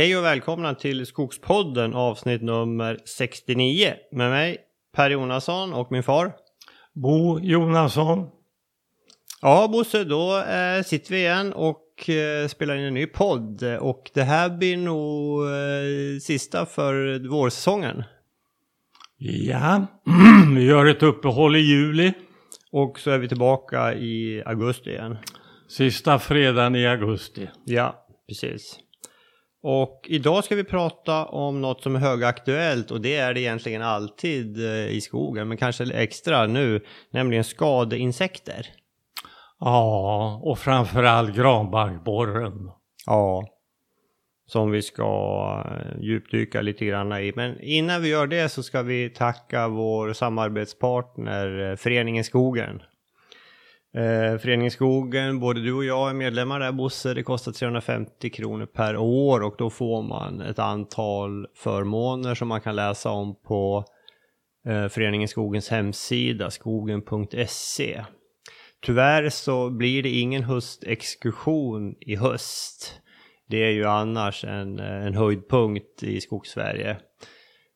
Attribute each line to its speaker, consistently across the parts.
Speaker 1: Hej och välkomna till Skogspodden avsnitt nummer 69 med mig Per Jonasson och min far.
Speaker 2: Bo Jonasson.
Speaker 1: Ja Bosse, då eh, sitter vi igen och eh, spelar in en ny podd och det här blir nog eh, sista för vårsäsongen.
Speaker 2: Ja, vi gör ett uppehåll i juli.
Speaker 1: Och så är vi tillbaka i augusti igen.
Speaker 2: Sista fredagen i augusti.
Speaker 1: Ja, precis. Och idag ska vi prata om något som är högaktuellt och det är det egentligen alltid eh, i skogen, men kanske extra nu, nämligen skadeinsekter.
Speaker 2: Ja, och framförallt granbarkborren.
Speaker 1: Ja, som vi ska eh, djupdyka lite grann i. Men innan vi gör det så ska vi tacka vår samarbetspartner eh, Föreningen Skogen. Eh, Föreningen Skogen, både du och jag är medlemmar där Bosse. Det kostar 350 kronor per år och då får man ett antal förmåner som man kan läsa om på eh, Föreningen Skogens hemsida, skogen.se. Tyvärr så blir det ingen höstexkursion i höst. Det är ju annars en, eh, en höjdpunkt i Skogssverige.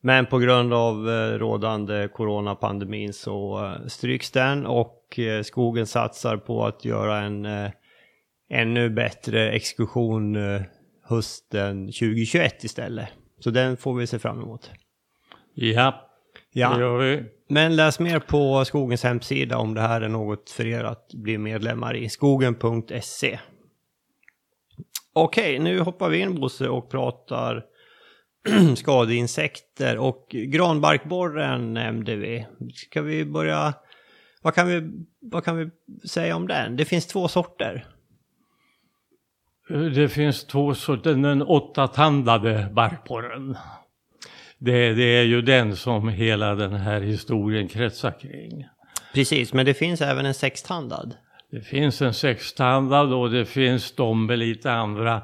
Speaker 1: Men på grund av eh, rådande coronapandemin så eh, stryks den och eh, skogen satsar på att göra en ännu bättre exkursion hösten 2021 istället. Så den får vi se fram emot.
Speaker 2: Ja,
Speaker 1: ja.
Speaker 2: det gör vi.
Speaker 1: Men läs mer på skogens hemsida om det här är något för er att bli medlemmar i. Skogen.se. Okej, nu hoppar vi in Bosse och pratar skadeinsekter och granbarkborren nämnde vi. Ska vi börja, vad kan vi, vad kan vi säga om den? Det finns två sorter.
Speaker 2: Det finns två sorter, den åttatandade barkborren. Det, det är ju den som hela den här historien kretsar kring.
Speaker 1: Precis, men det finns även en sextandad.
Speaker 2: Det finns en sextandad och det finns de med lite andra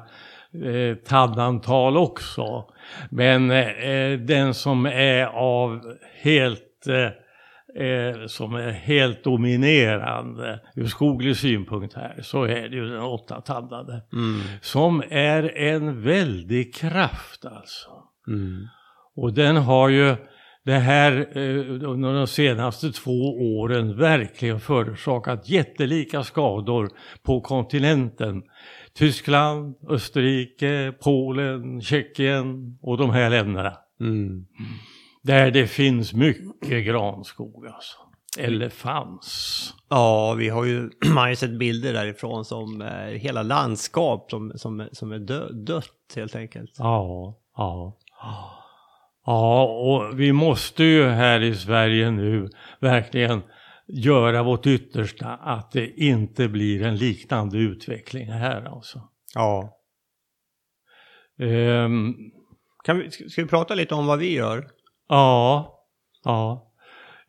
Speaker 2: eh, tandantal också. Men eh, den som är av helt eh, eh, som är helt dominerande ur skoglig synpunkt här så är det ju den åttatandade. Mm. Som är en väldig kraft alltså. Mm. Och den har ju det här eh, under de senaste två åren verkligen förorsakat jättelika skador på kontinenten. Tyskland, Österrike, Polen, Tjeckien och de här länderna. Mm. Där det finns mycket granskog alltså. Eller fanns.
Speaker 1: Ja, vi har ju, man har ju sett bilder därifrån som eh, hela landskap som, som, som är dö, dött helt enkelt.
Speaker 2: Ja, ja. Ja, och vi måste ju här i Sverige nu verkligen göra vårt yttersta att det inte blir en liknande utveckling här alltså.
Speaker 1: Ja. Um, kan vi, ska vi prata lite om vad vi gör?
Speaker 2: Ja, ja.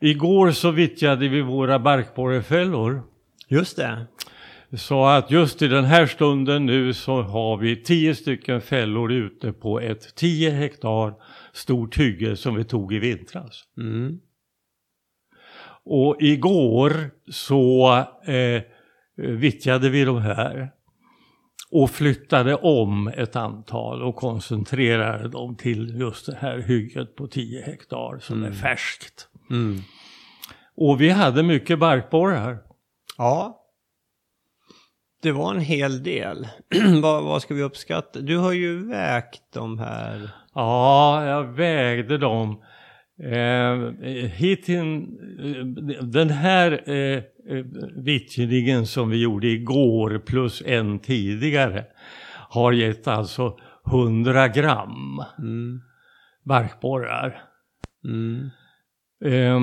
Speaker 2: Igår så vittjade vi våra barkborrefällor.
Speaker 1: Just det.
Speaker 2: Så att just i den här stunden nu så har vi tio stycken fällor ute på ett 10 hektar stort hygge som vi tog i vintras. Mm. Och igår så eh, vittjade vi de här och flyttade om ett antal och koncentrerade dem till just det här hygget på 10 hektar som mm. är färskt. Mm. Och vi hade mycket barkborrar.
Speaker 1: Ja, det var en hel del. vad, vad ska vi uppskatta? Du har ju vägt de här.
Speaker 2: Ja, jag vägde dem. Eh, hitin, den här eh, vittringen som vi gjorde igår plus en tidigare har gett alltså 100 gram mm. barkborrar. Mm. Eh,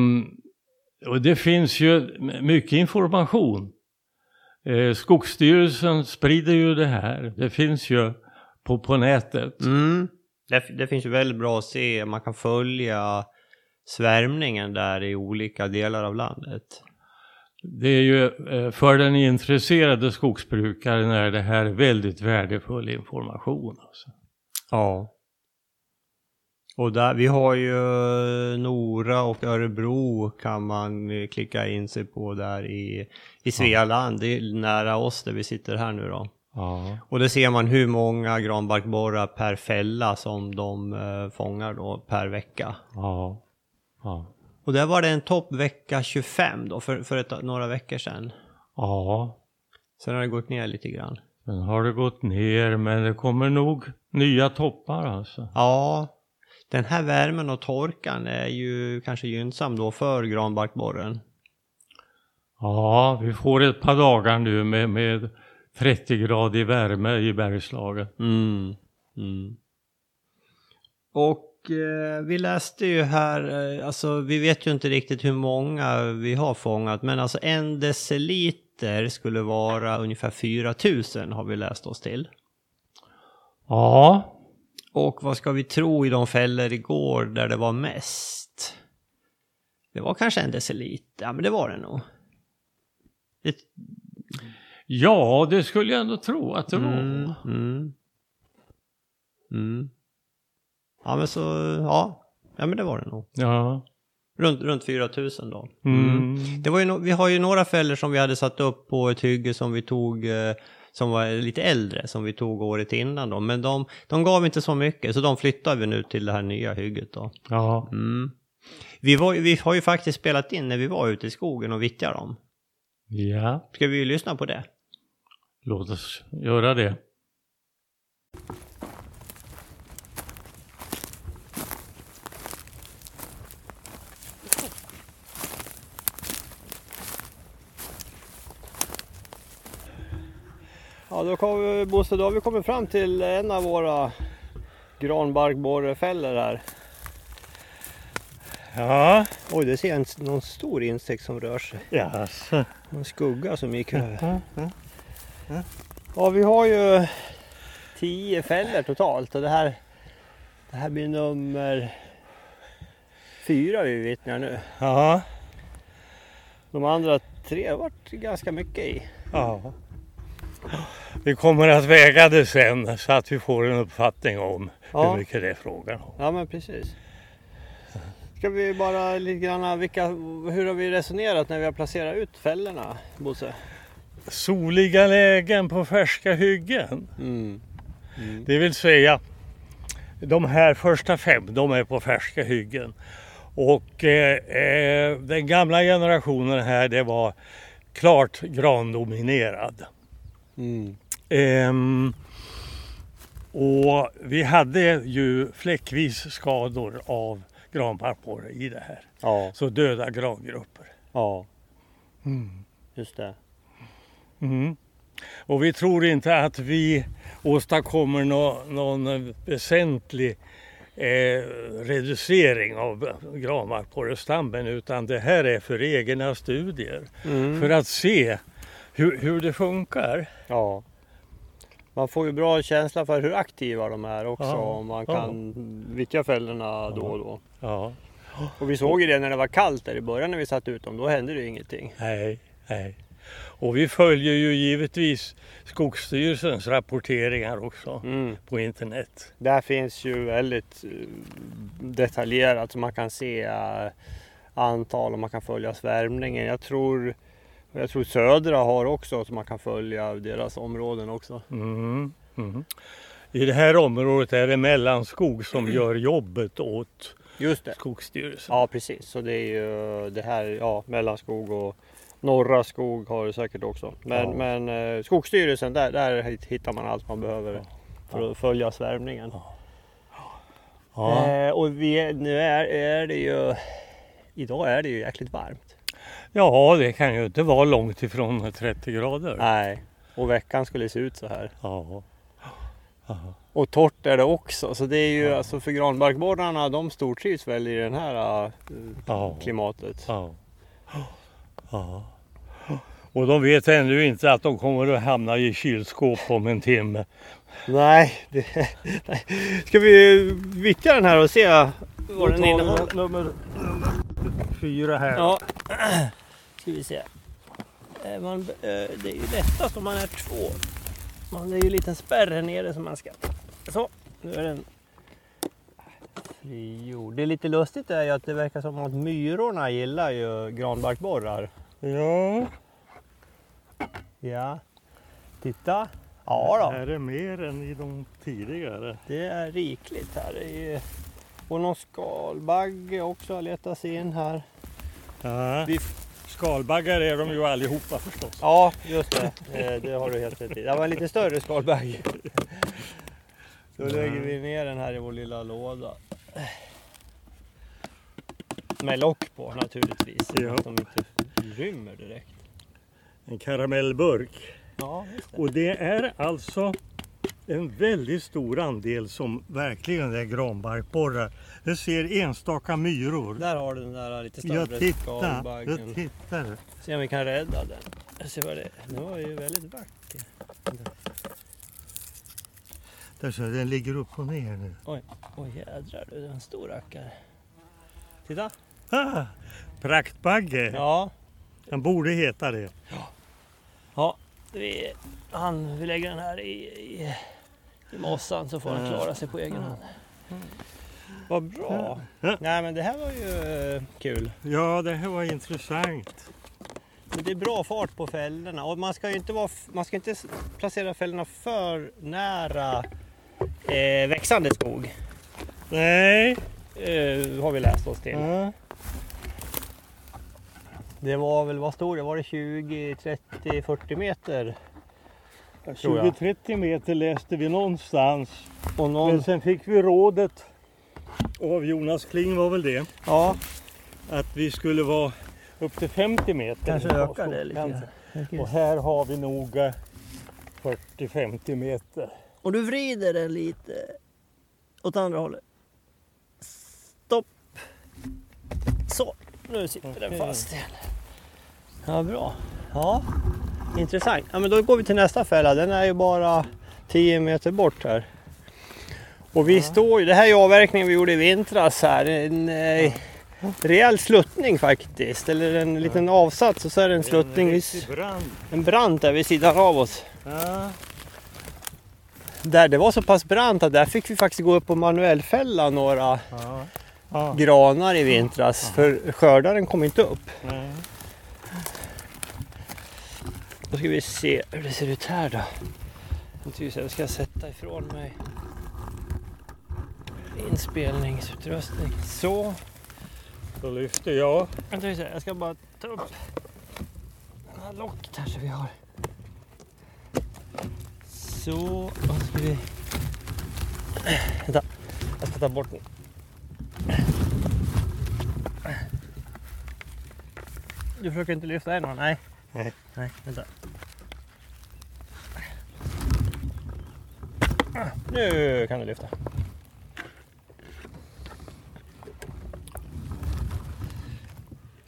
Speaker 2: och det finns ju mycket information Eh, Skogsstyrelsen sprider ju det här. Det finns ju på, på nätet.
Speaker 1: Mm. Det, det, finns ju väldigt bra att se. Man kan följa svärmningen där i olika delar av landet.
Speaker 2: Det är ju eh, för den intresserade skogsbrukaren är det här väldigt värdefull information. Alltså.
Speaker 1: Ja. Och där, vi har ju Nora och Örebro kan man klicka in sig på där i, i Svealand. Det är nära oss där vi sitter här nu då.
Speaker 2: Ja.
Speaker 1: Och det ser man hur många granbarkborrar per fälla som de eh, fångar då per vecka.
Speaker 2: Ja. Ja.
Speaker 1: Och där var det en topp vecka 25 då för, för ett, några veckor sedan.
Speaker 2: Ja.
Speaker 1: Sen har det gått ner lite grann.
Speaker 2: Sen har det gått ner men det kommer nog nya toppar alltså.
Speaker 1: Ja, den här värmen och torkan är ju kanske gynnsam då för granbarkborren.
Speaker 2: Ja, vi får ett par dagar nu med, med 30 gradig värme i Bergslagen.
Speaker 1: Mm. Mm. Och eh, vi läste ju här, eh, alltså vi vet ju inte riktigt hur många vi har fångat, men alltså en deciliter skulle vara ungefär 4000 har vi läst oss till.
Speaker 2: Ja,
Speaker 1: Och vad ska vi tro i de fällor igår där det var mest? Det var kanske en deciliter, ja men det var det nog. Det,
Speaker 2: ja det skulle jag ändå tro att det var.
Speaker 1: mm, mm. Mm. Ja men så, ja. Ja men det var det nog.
Speaker 2: Ja.
Speaker 1: Runt, runt 4000 då.
Speaker 2: Mm.
Speaker 1: Det var ju no vi har ju några fällor som vi hade satt upp på ett hygge som vi tog eh, som var lite äldre som vi tog året innan då. Men de, de gav inte så mycket så de flyttar vi nu till det här nya hygget då.
Speaker 2: Ja.
Speaker 1: Mm. Vi, var, vi har ju faktiskt spelat in när vi var ute i skogen och vittjade dem.
Speaker 2: ja,
Speaker 1: Ska vi lyssna på det?
Speaker 2: låt oss göra det.
Speaker 1: Ja, då, kom, vi- Bosse, då har vi kommit fram till en av våra granbarkborrefällor här.
Speaker 2: Ja,
Speaker 1: Oj, det ser en, någon stor insekt som rör sig.
Speaker 2: jaså.
Speaker 1: En skugga som gick över. Ja, vi har ju tio fällor totalt och det här, det här blir nummer fyra vi vittnar nu.
Speaker 2: Ja,
Speaker 1: De andra tre har varit ganska mycket i.
Speaker 2: ja. Vi kommer att väga det sen så att vi får en uppfattning om
Speaker 1: Ja.
Speaker 2: hur mycket det är frågan om.
Speaker 1: Ja men precis. Ska vi bara lite grann, vilka, hur har vi resonerat när vi har placerat ut fällorna, Bosse?
Speaker 2: Soliga lägen på färska hyggen.
Speaker 1: Mm.
Speaker 2: Det vill säga de här första fem, de är på färska hyggen. Och eh, eh, den gamla generationen här, det var klart grandominerad.
Speaker 1: Mm.
Speaker 2: Ehm, och vi hade ju fläckvis skador av granbarkborre i det här.
Speaker 1: Ja,
Speaker 2: Så döda grangrupper.
Speaker 1: ja,
Speaker 2: Mm.
Speaker 1: just det.
Speaker 2: Mm. Och vi tror inte att vi åstadkommer nå, någon väsentlig eh, reducering av granbarkborrestammen utan det här är för egna studier.
Speaker 1: Mm.
Speaker 2: För att se hur, hur det funkar.
Speaker 1: Ja. Man får ju bra känsla för hur aktiva de är också
Speaker 2: Ja,
Speaker 1: om man
Speaker 2: ja.
Speaker 1: kan vittja fällorna då och då.
Speaker 2: Ja,
Speaker 1: Och vi såg ju det när det var kallt där i början när vi satt ut dem, då hände det ju ingenting.
Speaker 2: nej, nej. Och vi följer ju givetvis Skogsstyrelsens rapporteringar också
Speaker 1: Mm.
Speaker 2: på internet.
Speaker 1: Där finns ju väldigt eh, detaljerat så man kan se eh, antal och man kan följa svärmningen. Jag tror, jag tror Södra har också så man kan följa deras områden också.
Speaker 2: Mm. Mm. I det här området är det Mellanskog som gör jobbet åt
Speaker 1: Just det.
Speaker 2: Skogsstyrelsen.
Speaker 1: Ja precis, så det är ju det här, ja Mellanskog och Norra skog har det säkert också. Men,
Speaker 2: Ja.
Speaker 1: men eh, Skogsstyrelsen, där, där hit- hittar man allt man behöver för att följa svärmningen.
Speaker 2: Ja.
Speaker 1: Eh, och vi, nu är, är det ju, idag är det ju jäkligt varmt.
Speaker 2: Ja, det kan ju inte vara långt ifrån 30 grader.
Speaker 1: Nej, och veckan skulle se ut så här.
Speaker 2: Ja.
Speaker 1: Och torrt är det också, så det är ju alltså för granbarkborrarna, de stortrivs väl i det här eh,
Speaker 2: Ja.
Speaker 1: klimatet.
Speaker 2: Ja. ja. Och de vet ännu inte att de kommer att hamna i kylskåp om en timme.
Speaker 1: Nej, det, nej. Ska vi vittja den här och se vad den innehåller?
Speaker 2: Nummer, fyra här.
Speaker 1: Ja, ska vi se. Eh, Man, eh, det är ju lättast om man är två. Man, det är ju en liten spärr här nere som man ska... Så, nu är den frigjord. Det är lite lustigt är ju att det verkar som att myrorna gillar ju granbarkborrar.
Speaker 2: Ja.
Speaker 1: Ja, titta. Ja då.
Speaker 2: Är mer än i de tidigare.
Speaker 1: Det är rikligt här. Det är... Och någon skalbagge också har letat sig in här.
Speaker 2: Ja.
Speaker 1: Vi...
Speaker 2: Skalbaggar är de ju allihopa förstås.
Speaker 1: Ja, just det. Eh, Det har du helt rätt i. Det var en lite större skalbagge. Då lägger vi ner den här i vår lilla låda. Med lock på naturligtvis. Så att de inte rymmer direkt.
Speaker 2: En karamellburk.
Speaker 1: Ja, det.
Speaker 2: Och det är alltså en väldigt stor andel som verkligen är granbarkborrar. Jag ser enstaka myror.
Speaker 1: Där har du den där lite
Speaker 2: Jag
Speaker 1: större
Speaker 2: tittar, jag tittar.
Speaker 1: Se om vi kan rädda den. Jag ser vad det är. Den var ju väldigt vacker.
Speaker 2: Där så, den ligger upp och ner nu.
Speaker 1: Oj jädrar du, det är en stor rackare. Titta!
Speaker 2: Ah, praktbagge,
Speaker 1: Ja,
Speaker 2: den borde heta det.
Speaker 1: ja vi, han, vi lägger den här i, i, i mossan så får den klara sig på egen hand. Vad bra!
Speaker 2: Ja.
Speaker 1: Nej men det här var ju eh, kul.
Speaker 2: Ja, det här var intressant.
Speaker 1: Men det är bra fart på fällorna och man ska ju inte, vara, man ska inte placera fällorna för nära eh, växande skog.
Speaker 2: Nej.
Speaker 1: Eh, har vi läst oss till.
Speaker 2: Ja.
Speaker 1: Det var väl, vad stod det? Var det 20, 30, 40 meter? Tror jag.
Speaker 2: 20-30 meter läste vi någonstans.
Speaker 1: Och någon...
Speaker 2: Men sen fick vi rådet av Jonas Kling var väl det.
Speaker 1: Ja,
Speaker 2: Att vi skulle vara upp till 50 meter.
Speaker 1: kanske ökar det lite.
Speaker 2: Och här har vi nog eh, 40-50 meter.
Speaker 1: Och du vrider den lite åt andra hållet. Stopp. Så, nu sitter den fast igen. Ja, bra. Ja, intressant. Ja, men då går vi till nästa fälla. Den är ju bara 10 meter bort här. Och vi står ju, det här är avverkningen vi gjorde i vintras här. En eh, rejäl sluttning faktiskt. Eller en liten avsats och så är det en sluttning.
Speaker 2: En brand.
Speaker 1: En brant där vid sidan av oss.
Speaker 2: Ja.
Speaker 1: Där det var så pass brant att där fick vi faktiskt gå upp och manuellfälla några
Speaker 2: Ja. Ja.
Speaker 1: granar i vintras. För skördaren kom inte upp.
Speaker 2: Nej.
Speaker 1: Då ska vi se hur det ser ut här då. Tycker så jag ska sätta ifrån mig inspelningsutrustning. Så.
Speaker 2: Då lyfter jag.
Speaker 1: Vänta jag ska bara ta upp det här locket här så vi har. Så, vad ska vi... Vänta, jag ska ta bort den. Du försöker inte lyfta va? Nej.
Speaker 2: Nej.
Speaker 1: Nej, vänta. Nu kan du lyfta.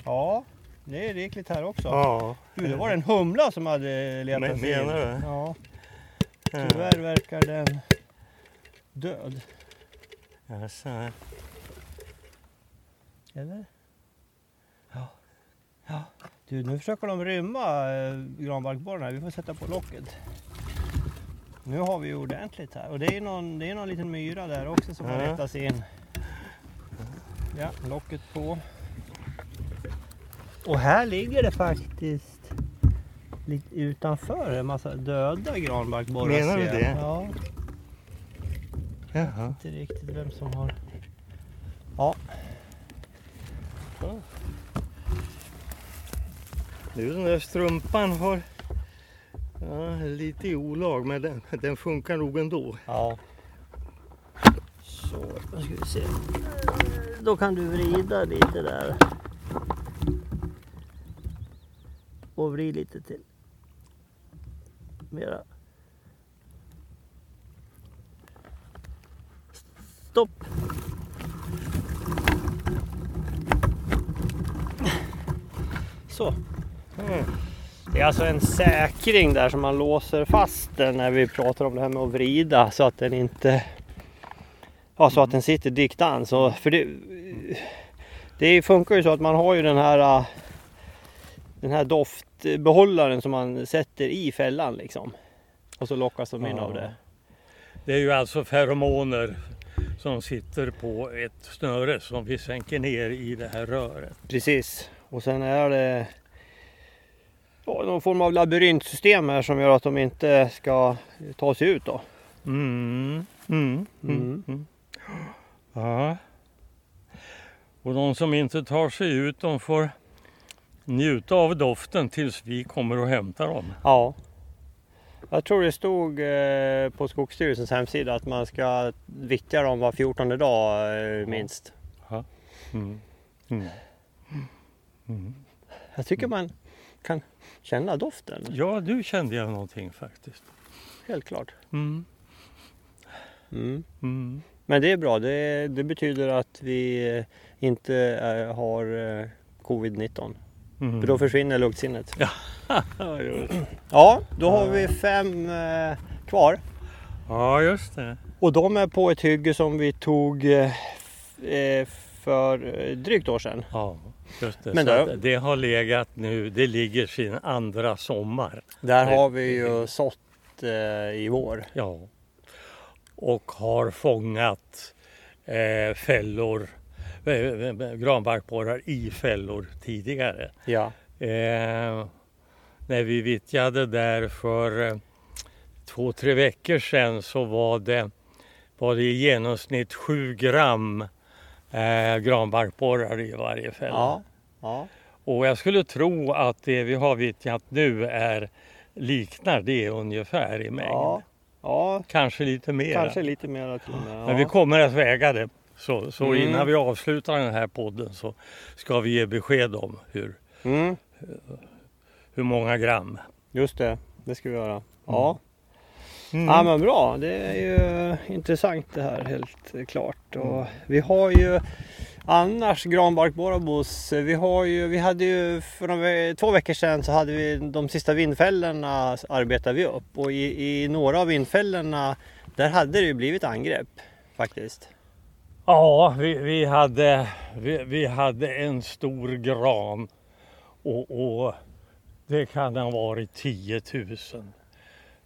Speaker 1: Ja, det är rikligt här också.
Speaker 2: Ja.
Speaker 1: Du, det var en humla som hade letat
Speaker 2: Men-
Speaker 1: sig in.
Speaker 2: menar du?
Speaker 1: Ja. tyvärr verkar den död.
Speaker 2: Jaså.
Speaker 1: Eller? Ja. ja. Du, nu försöker de rymma eh, granbarkborrarna. Vi får sätta på locket. Nu har vi ordentligt här. Och det är någon, det är någon liten myra där också som har letat sig in. Ja, locket på. Och här ligger det faktiskt lite utanför en massa döda granbarkborrar.
Speaker 2: Menar du det?
Speaker 1: Ja,
Speaker 2: Jaha.
Speaker 1: inte riktigt vem som har... Ja,
Speaker 2: nu den där strumpan har ja, lite i olag men den, den funkar nog ändå.
Speaker 1: Ja. Så, då ska vi se. Då kan du vrida lite där. Och vrid lite till. Mera. Stopp. Så.
Speaker 2: Mm.
Speaker 1: Det är alltså en säkring där som man låser fast den när vi pratar om det här med att vrida så att den inte Ja, så att den sitter diktan. Så, för det, det funkar ju så att man har ju den här den här doftbehållaren som man sätter i fällan liksom. Och så lockas de in
Speaker 2: Ja.
Speaker 1: av det.
Speaker 2: Det är ju alltså feromoner som sitter på ett snöre som vi sänker ner i det här röret.
Speaker 1: Precis. Och sen är det ja, någon form av labyrintsystem här som gör att de inte ska ta sig ut då.
Speaker 2: Mm. Mm. Mm.
Speaker 1: Mm.
Speaker 2: Mm. Ja. Och de som inte tar sig ut de får njuta av doften tills vi kommer och hämtar dem.
Speaker 1: Ja. Jag tror det stod eh, på Skogsstyrelsens hemsida att man ska vittja dem var 14 dag eh, minst.
Speaker 2: Mm. Mm. Mm.
Speaker 1: Jag tycker man kan känna doften,
Speaker 2: Ja, du kände jag någonting faktiskt.
Speaker 1: helt klart.
Speaker 2: Mm.
Speaker 1: Mm.
Speaker 2: Mm.
Speaker 1: Men det är bra, det, det betyder att vi eh, inte eh, har eh, covid-19.
Speaker 2: Mm.
Speaker 1: För då försvinner luktsinnet.
Speaker 2: Ja.
Speaker 1: Ja, då har vi fem kvar.
Speaker 2: ja, just det.
Speaker 1: Och de är på ett hygge som vi tog för eh, drygt år sedan.
Speaker 2: Ja, just det.
Speaker 1: Men
Speaker 2: att det har legat nu, det ligger sin andra sommar.
Speaker 1: Där har vi ju sått eh, i vår.
Speaker 2: Ja. Och har fångat eh, fällor, eh, eh, granbarkborrar i fällor tidigare.
Speaker 1: Ja.
Speaker 2: Eh, när vi vittjade där för eh, två, tre veckor sedan så var det, var det i genomsnitt 7 gram eh, granbarkborrar i varje fälla.
Speaker 1: Ja. ja.
Speaker 2: Och jag skulle tro att det vi har vittjat nu är liknar det ungefär i mängd.
Speaker 1: Ja. ja.
Speaker 2: Kanske lite mer.
Speaker 1: Kanske lite mer till och med.
Speaker 2: Men vi kommer att väga det. Så, så
Speaker 1: Mm.
Speaker 2: innan vi avslutar den här podden så ska vi ge besked om hur,
Speaker 1: mm,
Speaker 2: hur många gram.
Speaker 1: just det, det ska vi göra. Ja.
Speaker 2: Mm.
Speaker 1: Ja men bra, det är ju intressant det här helt klart. Och vi har ju annars granbarkborrabos. Vi, har ju, vi hade ju för några, två veckor sedan så hade vi de sista vindfällorna arbetade vi upp och i, i några av vindfällorna där hade det ju blivit angrepp faktiskt.
Speaker 2: Ja, vi, vi, hade, vi, vi hade en stor gran och, och det kan ha varit 10 000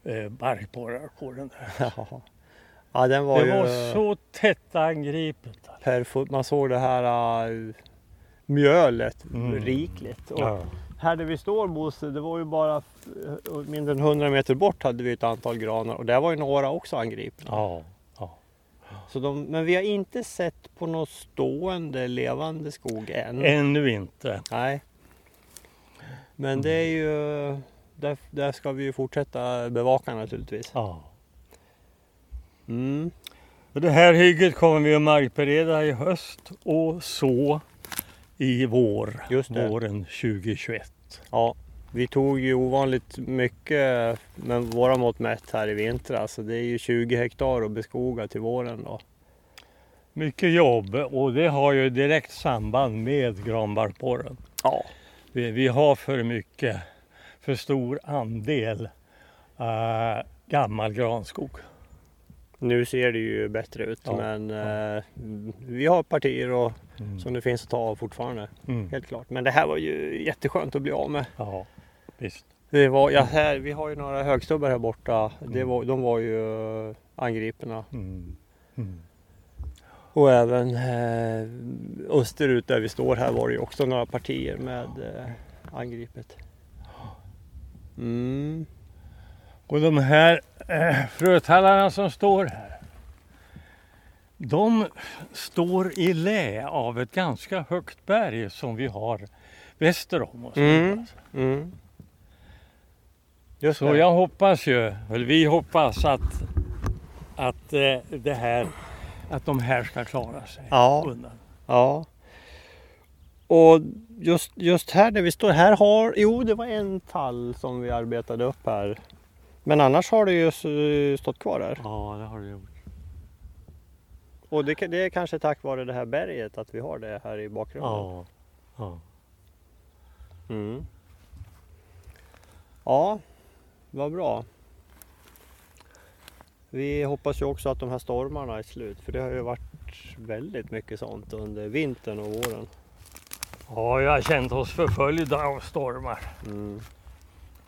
Speaker 2: eh, barkborrar på den där.
Speaker 1: Ja, ja den var
Speaker 2: Det
Speaker 1: ju
Speaker 2: var så tätt angripet.
Speaker 1: perfo- Man såg det här äh, mjölet
Speaker 2: Mm.
Speaker 1: rikligt. Och
Speaker 2: Ja.
Speaker 1: Här där vi står Bosse, det var ju bara eh, mindre än 100 meter bort hade vi ett antal granar och där var ju några också angripna.
Speaker 2: Ja, ja.
Speaker 1: Så de, men vi har inte sett på någon stående levande skog än.
Speaker 2: Ännu inte.
Speaker 1: Nej. Men det är ju, där, där ska vi ju fortsätta bevaka naturligtvis.
Speaker 2: Ja.
Speaker 1: Mm.
Speaker 2: Och Det här hygget kommer vi att markbereda i höst och så i vår,
Speaker 1: Just det.
Speaker 2: våren 2021.
Speaker 1: Ja, vi tog ju ovanligt mycket med våra mått mätt här i vintras. Så det är ju 20 hektar att beskoga till våren då.
Speaker 2: Mycket jobb och det har ju direkt samband med granbarkborren.
Speaker 1: Ja.
Speaker 2: Vi, vi har för mycket, för stor andel uh, gammal granskog.
Speaker 1: Nu ser det ju bättre ut
Speaker 2: Ja,
Speaker 1: men
Speaker 2: ja.
Speaker 1: eh, vi har partier och,
Speaker 2: Mm.
Speaker 1: som det finns att ta av fortfarande.
Speaker 2: Mm.
Speaker 1: Helt klart. Men det här var ju jätteskönt att bli av med.
Speaker 2: Ja, visst.
Speaker 1: Det var, ja, här, vi har ju några högstubbar här borta. Det
Speaker 2: Mm.
Speaker 1: var, de var ju eh, angripna.
Speaker 2: Mm. Mm.
Speaker 1: Och även eh, österut där vi står här var det ju också några partier med eh, angripet. Mm.
Speaker 2: Och de här eh, frötallarna som står här. De står i lä av ett ganska högt berg som vi har väster om oss.
Speaker 1: Mm. Mm. Just
Speaker 2: Så
Speaker 1: det.
Speaker 2: jag hoppas ju, eller vi hoppas att, att, eh, det här, att de här ska klara sig
Speaker 1: Ja.
Speaker 2: undan.
Speaker 1: Ja. Och just, just här där vi står, här har, jo det var en tall som vi arbetade upp här. Men annars har det ju s- stått kvar här.
Speaker 2: Ja, det har det gjort.
Speaker 1: Och det, det är kanske tack vare det här berget att vi har det här i bakgrunden.
Speaker 2: Ja. ja.
Speaker 1: Mm. Ja, vad bra. Vi hoppas ju också att de här stormarna är slut för det har ju varit väldigt mycket sånt under vintern och våren.
Speaker 2: Ja, jag har känt oss förföljda av stormar.
Speaker 1: Mm.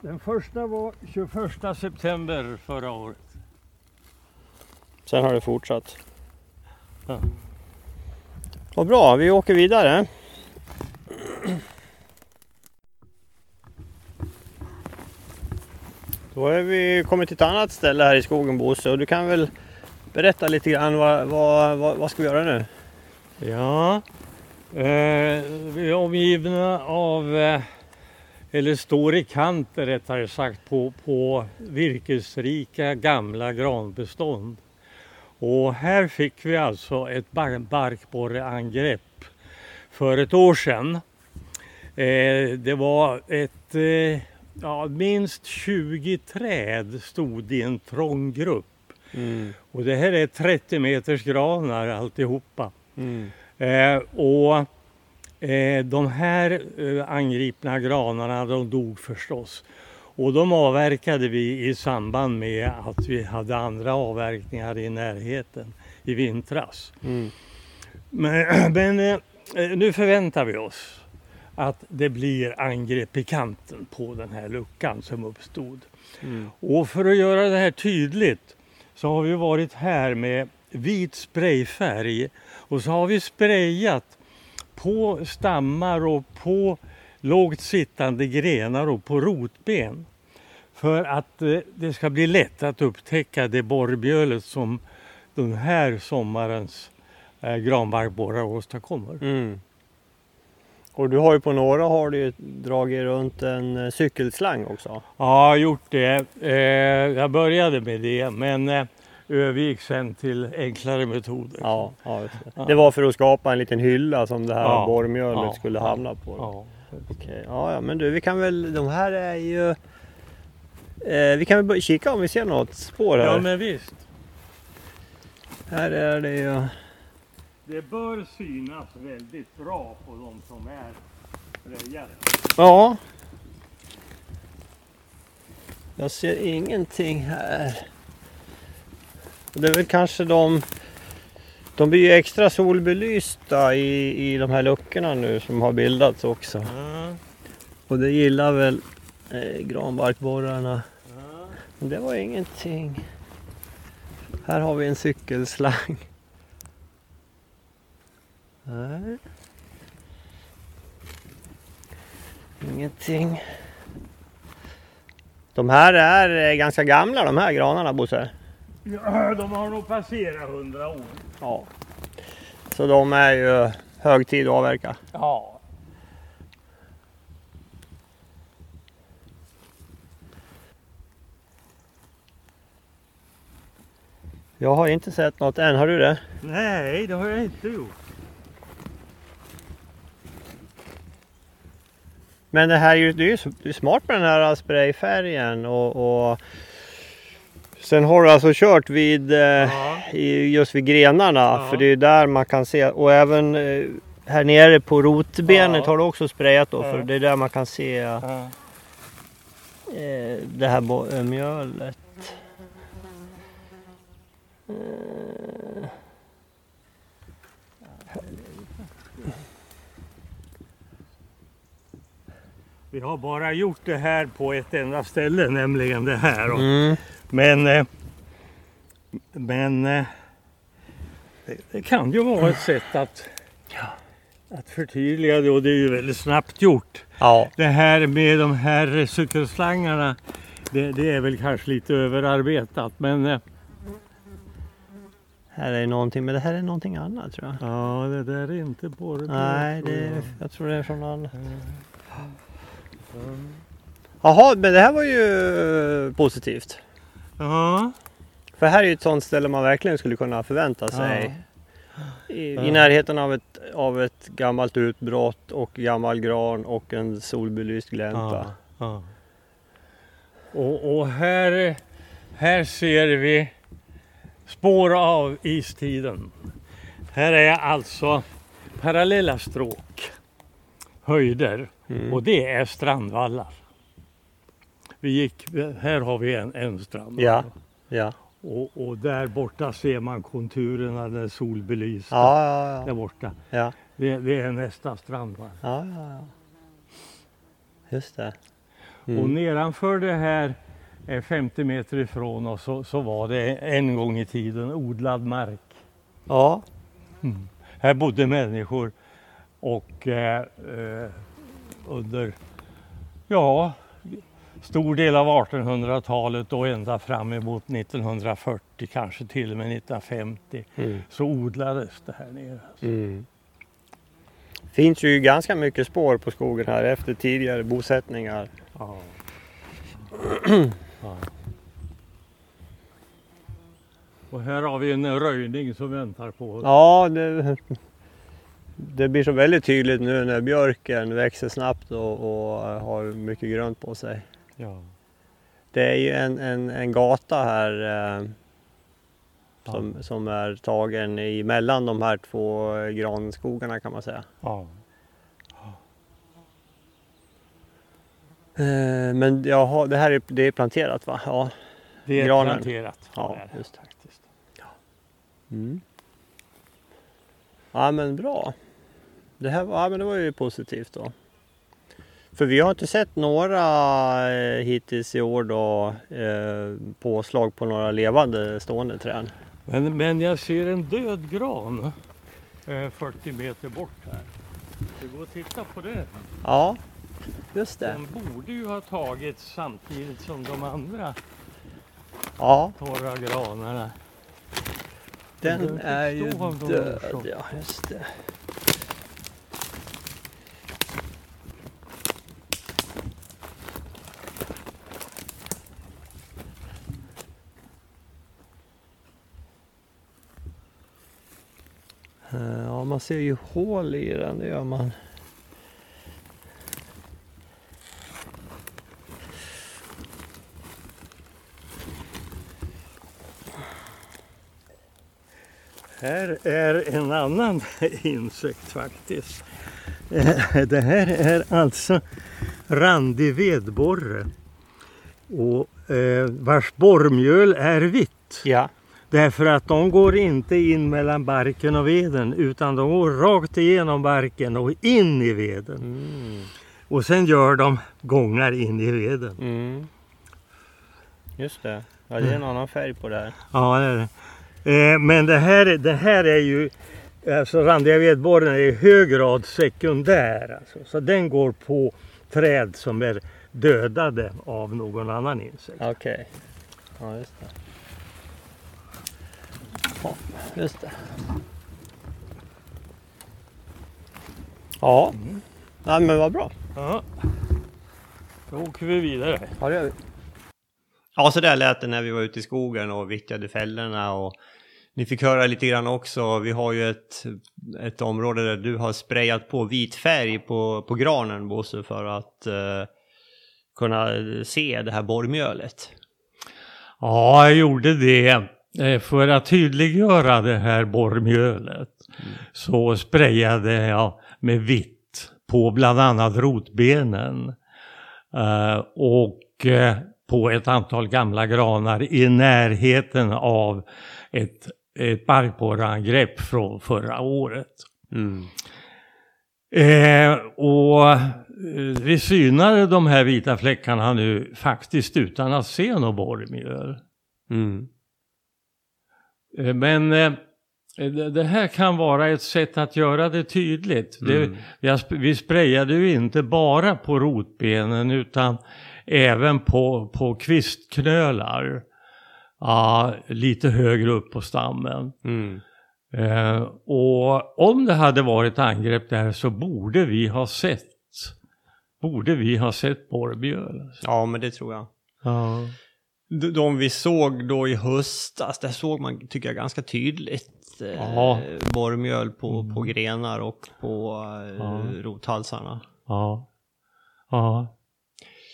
Speaker 2: Den första var 21 september förra året.
Speaker 1: Sen har det fortsatt.
Speaker 2: Ja.
Speaker 1: Vad bra, vi åker vidare. Då har vi kommit till ett annat ställe här i skogen Bosse och du kan väl berätta lite grann vad, vad, vad, vad ska vi göra nu?
Speaker 2: Ja, eh, vi är omgivna av, eh, eller står i kanten rättare sagt, på, på virkesrika gamla granbestånd. Och här fick vi alltså ett bar barkborreangrepp för ett år sedan. Eh, det var ett, eh, ja, minst 20 träd stod i en trång grupp.
Speaker 1: Mm.
Speaker 2: Och det här är 30 meters granar alltihopa.
Speaker 1: Mm.
Speaker 2: Eh, och eh, de här eh, angripna granarna de dog förstås. Och de avverkade vi i samband med att vi hade andra avverkningar i närheten i vintras.
Speaker 1: Mm.
Speaker 2: Men, men nu förväntar vi oss att det blir angrepp i kanten på den här luckan som uppstod.
Speaker 1: Mm.
Speaker 2: Och för att göra det här tydligt så har vi varit här med vit sprayfärg och så har vi sprayat på stammar och på lågt sittande grenar och på rotben. För att eh, det ska bli lätt att upptäcka det borrbjölet som den här sommarens eh, granbarkborrar åstadkommer.
Speaker 1: Mm. Och du har ju på några har du dragit runt en eh, cykelslang också.
Speaker 2: Ja, jag har gjort det. Eh, jag började med det men eh, övergick sen till enklare metoder.
Speaker 1: Ja, ja, det.
Speaker 2: Ja.
Speaker 1: det var för att skapa en liten hylla som det här
Speaker 2: Ja,
Speaker 1: borrmjölet skulle hamna på.
Speaker 2: Ja.
Speaker 1: Okej, ja, men du, vi kan väl, de här är ju... Eh, vi kan väl kika om vi ser något spår här.
Speaker 2: ja, men visst.
Speaker 1: Här är det ju...
Speaker 2: Det bör synas väldigt bra på de som är rejade.
Speaker 1: Ja. Jag ser ingenting här. Det är väl kanske de... De blir ju extra solbelysta i, i de här luckorna nu som har bildats också.
Speaker 2: Ja,
Speaker 1: Och det gillar väl eh, granbarkborrarna.
Speaker 2: ja.
Speaker 1: Men det var ingenting. Här har vi en cykelslang. Nej. Ingenting. De här är eh, ganska gamla de här granarna Bosse.
Speaker 2: Ja, de har nog passerat hundra år.
Speaker 1: Ja. Så de är ju hög tid att avverka.
Speaker 2: Ja.
Speaker 1: Jag har inte sett något än, har du det?
Speaker 2: Nej, det har jag inte gjort.
Speaker 1: Men det här är ju, det är ju smart med den här sprayfärgen och, och sen har du alltså kört vid eh,
Speaker 2: Ja.
Speaker 1: just vid grenarna
Speaker 2: Ja.
Speaker 1: för det är där man kan se och även eh, här nere på rotbenet
Speaker 2: Ja.
Speaker 1: har du också sprayat då för det är där man kan se eh, det här mjölet.
Speaker 2: Vi har bara gjort det här på ett enda ställe, nämligen det här.
Speaker 1: Mm.
Speaker 2: Men, eh, men eh, det, det kan ju vara ett sätt att, att förtydliga det och det är ju väldigt snabbt gjort.
Speaker 1: Ja,
Speaker 2: Det här med de här cykelslangarna, det, det är väl kanske lite överarbetat men eh,
Speaker 1: här är någonting men det här är någonting annat tror jag.
Speaker 2: ja, det där är inte borre.
Speaker 1: Nej, det, jag tror det är från annan. Jaha, men det här var ju positivt.
Speaker 2: Ja,
Speaker 1: För här är ju ett sånt ställe man verkligen skulle kunna förvänta sig. I, I
Speaker 2: Ja.
Speaker 1: närheten av ett, av ett gammalt utbrott och gammal gran och en solbelyst glänta.
Speaker 2: ja, ja. Och, och här, här ser vi spår av istiden. Här är alltså parallella stråk, höjder
Speaker 1: Mm.
Speaker 2: och det är strandvallar. Vi gick, här har vi en, en strandvall.
Speaker 1: Ja. Ja.
Speaker 2: Och, och där borta ser man konturerna, den solbelysta.
Speaker 1: Ja, ja,
Speaker 2: Där
Speaker 1: ja.
Speaker 2: borta.
Speaker 1: ja.
Speaker 2: Det, det är nästa strandvall.
Speaker 1: ja, ja, ja. Just det.
Speaker 2: Och
Speaker 1: Mm.
Speaker 2: nedanför det här, eh, 50 meter ifrån oss, så, så var det en gång i tiden odlad mark.
Speaker 1: Ja.
Speaker 2: Här bodde människor och eh, eh, under, ja, stor del av 1800-talet och ända fram emot 1940, kanske till och med 1950,
Speaker 1: Mm.
Speaker 2: så odlades det här nere.
Speaker 1: Mm. Finns ju ganska mycket spår på skogen här efter tidigare bosättningar.
Speaker 2: Ja. ja. Och här har vi en röjning som väntar på oss.
Speaker 1: Ja, det, det blir så väldigt tydligt nu när björken växer snabbt och, och har mycket grönt på sig.
Speaker 2: Ja.
Speaker 1: Det är ju en, en, en gata här eh,
Speaker 2: Ja.
Speaker 1: som, som är tagen emellan de här två granskogarna kan man säga.
Speaker 2: Ja.
Speaker 1: Eh, men jaha, det här är, det är planterat va? Ja,
Speaker 2: Det är
Speaker 1: Granen.
Speaker 2: planterat.
Speaker 1: Ja,
Speaker 2: det
Speaker 1: just
Speaker 2: faktiskt.
Speaker 1: Mm. Ja men bra. Det här ja, men det var ju positivt då. För vi har inte sett några eh, hittills i år då eh, påslag på några levande stående träd.
Speaker 2: Men, men jag ser en död gran eh, 40 meter bort här. Vi går och titta på det.
Speaker 1: Ja, just det.
Speaker 2: Den borde ju ha tagits samtidigt som de andra
Speaker 1: Ja,
Speaker 2: torra granarna.
Speaker 1: den
Speaker 2: Den
Speaker 1: är ju död. Ja, just det. Ja, man ser ju hål i den, det gör man.
Speaker 2: Här är en annan insekt faktiskt. Eh, Det här är alltså randig vedborre. Och eh, vars borrmjöl är vitt.
Speaker 1: Ja.
Speaker 2: Därför att de går inte in mellan barken och veden utan de går rakt igenom barken och in i veden.
Speaker 1: Mm.
Speaker 2: Och sen gör de gångar in i veden.
Speaker 1: Mm. Just det. Ja, det är en annan färg på det här.
Speaker 2: Ja, det är det. Eh, men det här, det här är ju, alltså randiga vedborren är i hög grad sekundär. Alltså. Så den går på träd som är dödade av någon annan insekt.
Speaker 1: Okej. Ja, just det. Ja, just det. Ja. ja, men vad bra.
Speaker 2: Ja. Då åker vi vidare.
Speaker 1: Ja, det gör vi. Ja, så där lät det när vi var ute i skogen och vittjade fällorna och ni fick höra lite grann också. Vi har ju ett, ett område där du har sprayat på vit färg på, på granen, Bosse, för att eh, kunna se det här borrmjölet.
Speaker 2: Ja, jag gjorde det. Eh, För att tydliggöra det här borrmjölet så sprayade jag med vitt på bland annat rotbenen. Eh, och eh, på ett antal gamla granar i närheten av ett, ett barkborreangrepp från förra året.
Speaker 1: Mm.
Speaker 2: Eh, och vi synade de här vita fläckarna nu faktiskt utan att se något borrmjöl.
Speaker 1: Mm.
Speaker 2: Eh, Men eh, det det här kan vara ett sätt att göra det tydligt. Det,
Speaker 1: Mm.
Speaker 2: sp- vi sprayade ju inte bara på rotbenen utan även på, på kvistknölar. Ja, lite högre upp på stammen.
Speaker 1: Mm.
Speaker 2: Eh, och om det hade varit angrepp där så borde vi ha sett Borde vi ha sett borrbjöl.
Speaker 1: Ja, men det tror jag.
Speaker 2: Ja.
Speaker 1: De- vi såg då i höstas, där såg man, tycker jag, ganska tydligt eh, borrmjöl på, på grenar och på eh,
Speaker 2: Ja.
Speaker 1: rothalsarna.
Speaker 2: Ja. Ja.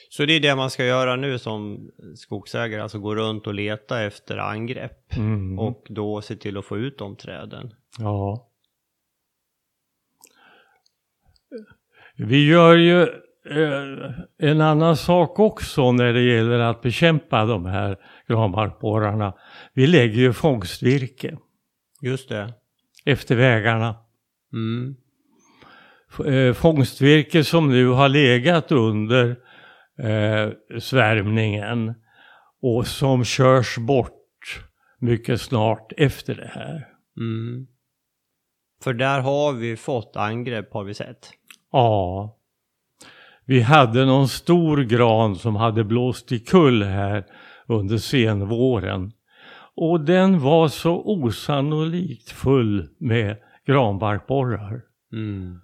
Speaker 1: Så det är det man ska göra nu som skogsägare, alltså gå runt och leta efter angrepp.
Speaker 2: Mm.
Speaker 1: Och då se till att få ut de träden.
Speaker 2: Ja. Vi gör ju en annan sak också när det gäller att bekämpa de här granbarkborrarna. Vi lägger ju fångstvirke
Speaker 1: Just det.
Speaker 2: efter vägarna.
Speaker 1: Mm.
Speaker 2: Eh, Fångstvirke som nu har legat under eh, svärmningen och som körs bort mycket snart efter det här.
Speaker 1: Mm. För där har vi fått angrepp har vi sett.
Speaker 2: Ja. Vi hade någon stor gran som hade blåst i kull här under senvåren. Och den var så osannolikt full med granbarkborrar.
Speaker 1: Mm.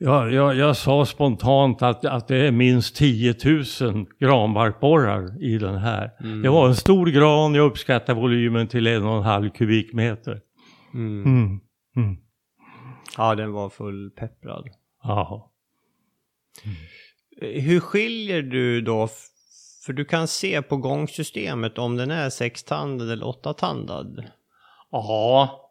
Speaker 2: Jag, jag, jag sa spontant att, att det är minst 10 000 granbarkborrar i den här.
Speaker 1: Mm.
Speaker 2: Det var en stor gran, jag uppskattar volymen till en och en halv kubikmeter.
Speaker 1: Mm.
Speaker 2: Mm. Mm.
Speaker 1: Ja, den var fullpepprad.
Speaker 2: Jaha.
Speaker 1: Eh, Hur skiljer du då? För du kan se på gångsystemet om den är sextandad eller åttatandad.
Speaker 2: Ja,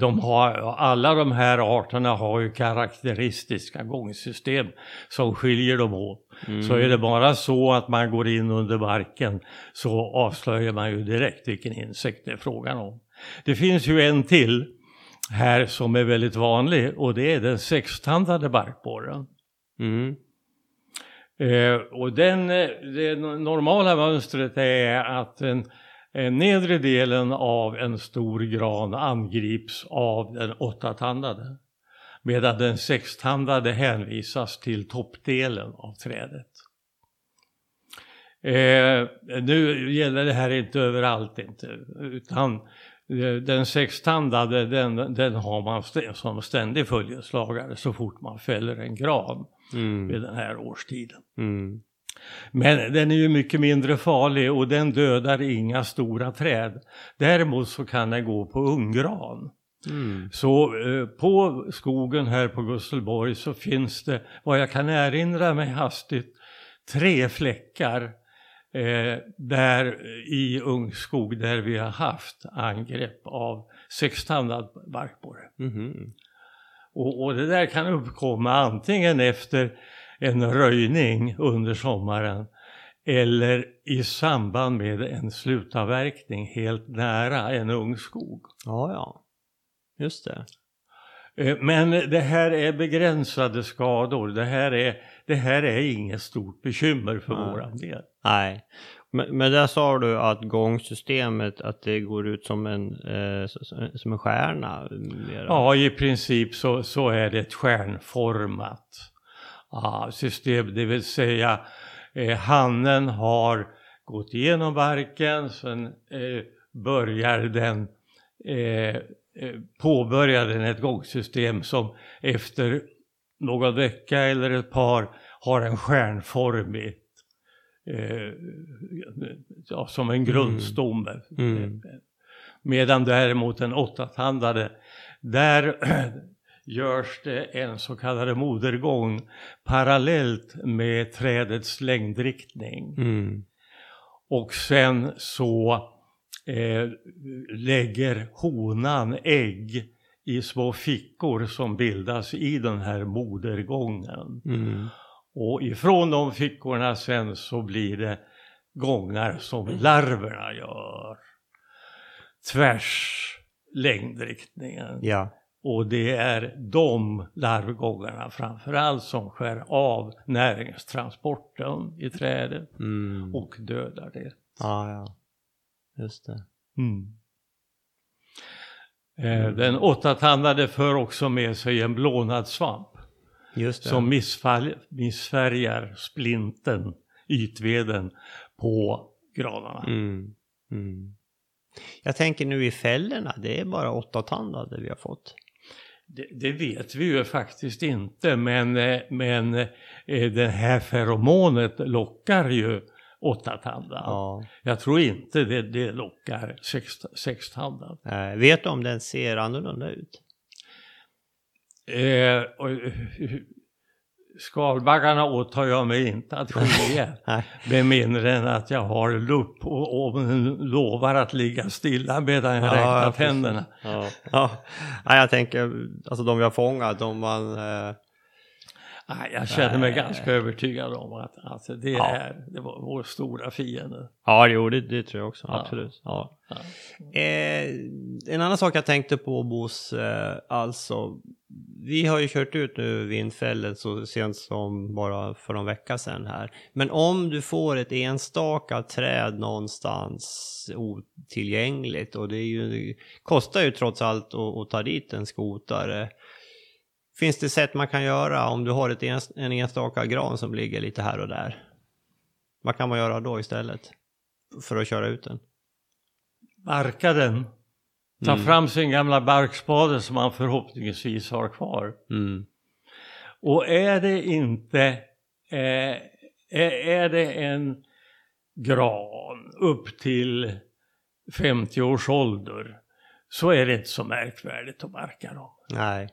Speaker 2: de har, alla de här arterna har ju karaktäristiska gångsystem som skiljer dem åt. Så är det bara så att man går in under barken så avslöjar man ju direkt vilken insekt det är frågan om. Det finns ju en till här som är väldigt vanlig och det är den sextandade barkborren.
Speaker 1: Mm.
Speaker 2: Eh, och den, eh, det normala mönstret är att den eh, nedre delen av en stor gran angrips av den åttatandade. Medan den sextandade hänvisas till toppdelen av trädet. Eh, nu gäller det här inte överallt inte, utan eh, den sextandade den, den har man st- som ständig följeslagare så fort man fäller en gran
Speaker 1: Mm.
Speaker 2: vid den här årstiden.
Speaker 1: Mm.
Speaker 2: Men den är ju mycket mindre farlig och den dödar inga stora träd. Däremot så kan den gå på ungran.
Speaker 1: Mm.
Speaker 2: Så eh, på skogen här på Gustelborg så finns det, vad jag kan erinra mig hastigt, tre fläckar eh, där i ungskog där vi har haft angrepp av sextandad barkborre.
Speaker 1: Mhm.
Speaker 2: Och, och det där kan uppkomma antingen efter en röjning under sommaren eller i samband med en slutavverkning helt nära en ungskog.
Speaker 1: Ja, ja. Just det.
Speaker 2: Eh, Men det här är begränsade skador. Det här är, det här är inget stort bekymmer för
Speaker 1: Nej.
Speaker 2: våran del.
Speaker 1: Nej. Men, men där sa du att gångsystemet, att det går ut som en, eh, som en stjärna. Mera.
Speaker 2: Ja, i princip så, så är det ett stjärnformat ah, system. Det vill säga eh, hannen har gått igenom barken, sen eh, börjar den eh, eh påbörjar den ett gångsystem som efter någon vecka eller ett par har en stjärnformig eh, ja, som en grundstomme.
Speaker 1: Mm.
Speaker 2: Medan däremot den åttatandade, där görs det en så kallad modergång parallellt med trädets längdriktning.
Speaker 1: Mm.
Speaker 2: Och sen så eh, lägger honan ägg i små fickor som bildas i den här modergången.
Speaker 1: Mm.
Speaker 2: Och ifrån de fickorna sen så blir det gångar som larverna gör. Tvärs längdriktningen.
Speaker 1: Ja.
Speaker 2: Och det är de larvgångarna framförallt som skär av näringstransporten i trädet
Speaker 1: Mm.
Speaker 2: och dödar det.
Speaker 1: Ja, ja. Just det.
Speaker 2: Mm. Eh, Den åttatandade för också med sig en blånad svamp. Som missfall, missfärgar splinten, ytveden på granarna.
Speaker 1: Mm. Mm. Jag tänker nu i fällorna, det är bara åttatandade vi har fått.
Speaker 2: Det, det vet vi ju faktiskt inte men, eh, men eh, det här feromonet lockar ju åttatandad.
Speaker 1: Ja.
Speaker 2: Jag tror inte det, det lockar sex, sextandad.
Speaker 1: Eh, vet du om den ser annorlunda ut?
Speaker 2: Eh, och, eh, skalbaggarna åtar jag mig inte att skilja. Med mindre än att jag har lupp och, och lovar att ligga stilla medan jag räknar
Speaker 1: precis.
Speaker 2: tänderna.
Speaker 1: Ja. ja. Nej, jag tänker, alltså de vi har fångat, om man... Eh,
Speaker 2: jag känner mig
Speaker 1: Nej.
Speaker 2: ganska övertygad om att, att det
Speaker 1: Ja.
Speaker 2: är det var vår stora fiende.
Speaker 1: ja, jo, det, det tror jag också.
Speaker 2: Ja.
Speaker 1: Absolut. Ja. Eh, en annan sak jag tänkte på Bos, eh, alltså vi har ju kört ut nu vindfällen så sent som bara för en vecka sedan här. Men om du får ett enstaka träd någonstans otillgängligt och det är ju, kostar ju trots allt att, att ta dit en skotare. Finns det sätt man kan göra om du har ett ens, en enstaka gran som ligger lite här och där? Vad kan man göra då istället? För att köra ut den?
Speaker 2: Barka den. Ta
Speaker 1: Mm.
Speaker 2: fram sin gamla barkspade som man förhoppningsvis har kvar.
Speaker 1: Mm.
Speaker 2: Och är det inte, eh, är, är det en gran upp till 50 års ålder så är det inte så märkvärdigt att barka dem.
Speaker 1: Nej.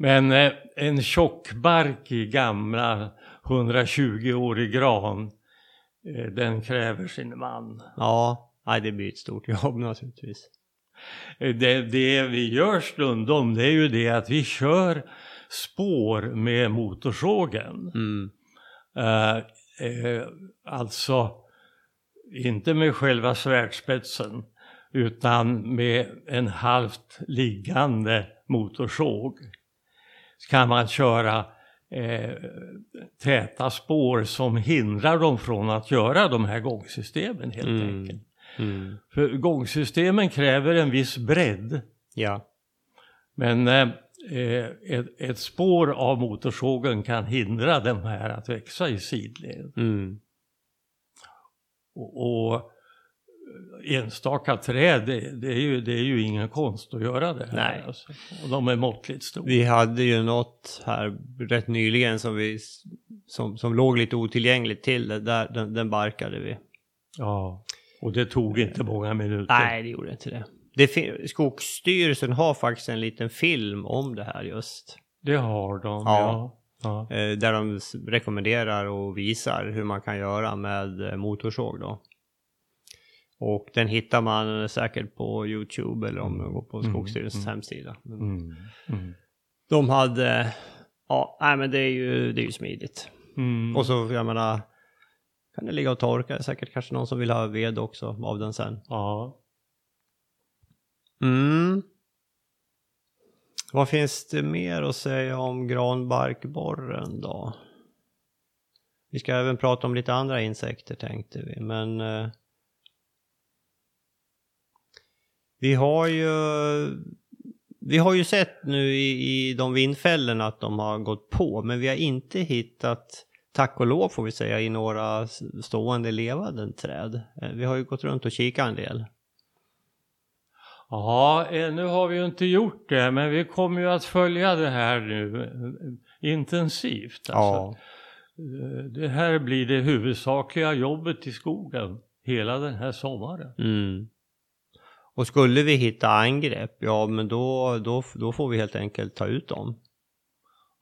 Speaker 2: Men eh, en tjockbarkig gamla 120-årig gran, eh, den kräver sin man.
Speaker 1: Ja, det blir ett stort jobb naturligtvis.
Speaker 2: Eh, Det, det vi gör stundom det är ju det att vi kör spår med motorsågen.
Speaker 1: Mm.
Speaker 2: Eh, eh, alltså inte med själva svärdspetsen utan med en halvt liggande motorsåg. Kan man köra eh, täta spår som hindrar dem från att göra de här gångsystemen helt
Speaker 1: Mm.
Speaker 2: enkelt.
Speaker 1: Mm.
Speaker 2: För gångsystemen kräver en viss bredd.
Speaker 1: Ja.
Speaker 2: Men eh, eh, ett, ett spår av motorsågen kan hindra de här att växa i sidled.
Speaker 1: Mm.
Speaker 2: Och, och enstaka träd, det, det, är ju, det är ju ingen konst att göra det här.
Speaker 1: Nej.
Speaker 2: Alltså. Och de är måttligt stora.
Speaker 1: Vi hade ju något här rätt nyligen som, vi, som, som låg lite otillgängligt till. det. Där, den, den barkade vi.
Speaker 2: Ja, och det tog inte många minuter.
Speaker 1: Nej, det gjorde inte det. det Skogsstyrelsen har faktiskt en liten film om det här just.
Speaker 2: Det har de,
Speaker 1: Ja.
Speaker 2: ja. ja.
Speaker 1: Eh, där de rekommenderar och visar hur man kan göra med eh, motorsåg då. Och den hittar man säkert på Youtube eller om man går på
Speaker 2: Mm,
Speaker 1: Skogsstyrelsens
Speaker 2: mm.
Speaker 1: hemsida.
Speaker 2: Mm. Mm.
Speaker 1: De hade, ja, nej men det är ju, det är ju smidigt.
Speaker 2: Mm.
Speaker 1: Och så, jag menar, kan det ligga och torka. Det är säkert kanske någon som vill ha ved också av den sen.
Speaker 2: Ja.
Speaker 1: Mm. Vad finns det mer att säga om granbarkborren då? Vi ska även prata om lite andra insekter tänkte vi, men eh, vi har ju vi har ju sett nu i, i de vindfällorna att de har gått på, men vi har inte hittat, tack och lov får vi säga, i några stående levande träd. Eh, Vi har ju gått runt och kikat en del.
Speaker 2: Ja, eh, nu har vi ju inte gjort det, men vi kommer ju att följa det här nu eh, intensivt. Alltså. Eh, Det här blir det huvudsakliga jobbet i skogen hela den här sommaren.
Speaker 1: Mm. Och skulle vi hitta angrepp, ja men då, då, då får vi helt enkelt ta ut dem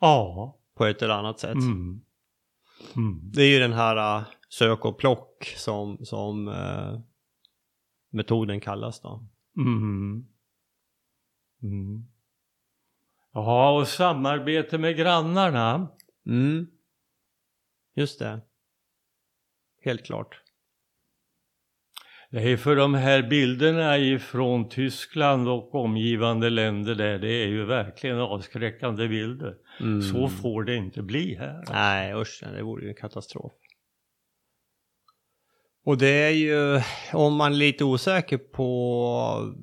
Speaker 2: Ja.
Speaker 1: på ett eller annat sätt.
Speaker 2: Mm. Mm.
Speaker 1: Det är ju den här uh, sök och plock som, som eh, metoden kallas då.
Speaker 2: Mm. Mm. Ja, och samarbete med grannarna.
Speaker 1: Mm. Just det. Helt klart.
Speaker 2: Det är för de här bilderna ifrån Tyskland och omgivande länder där, det är ju verkligen avskräckande bilder.
Speaker 1: Mm.
Speaker 2: Så får det inte bli här.
Speaker 1: Nej usch, det vore ju en katastrof. Och det är ju, om man är lite osäker på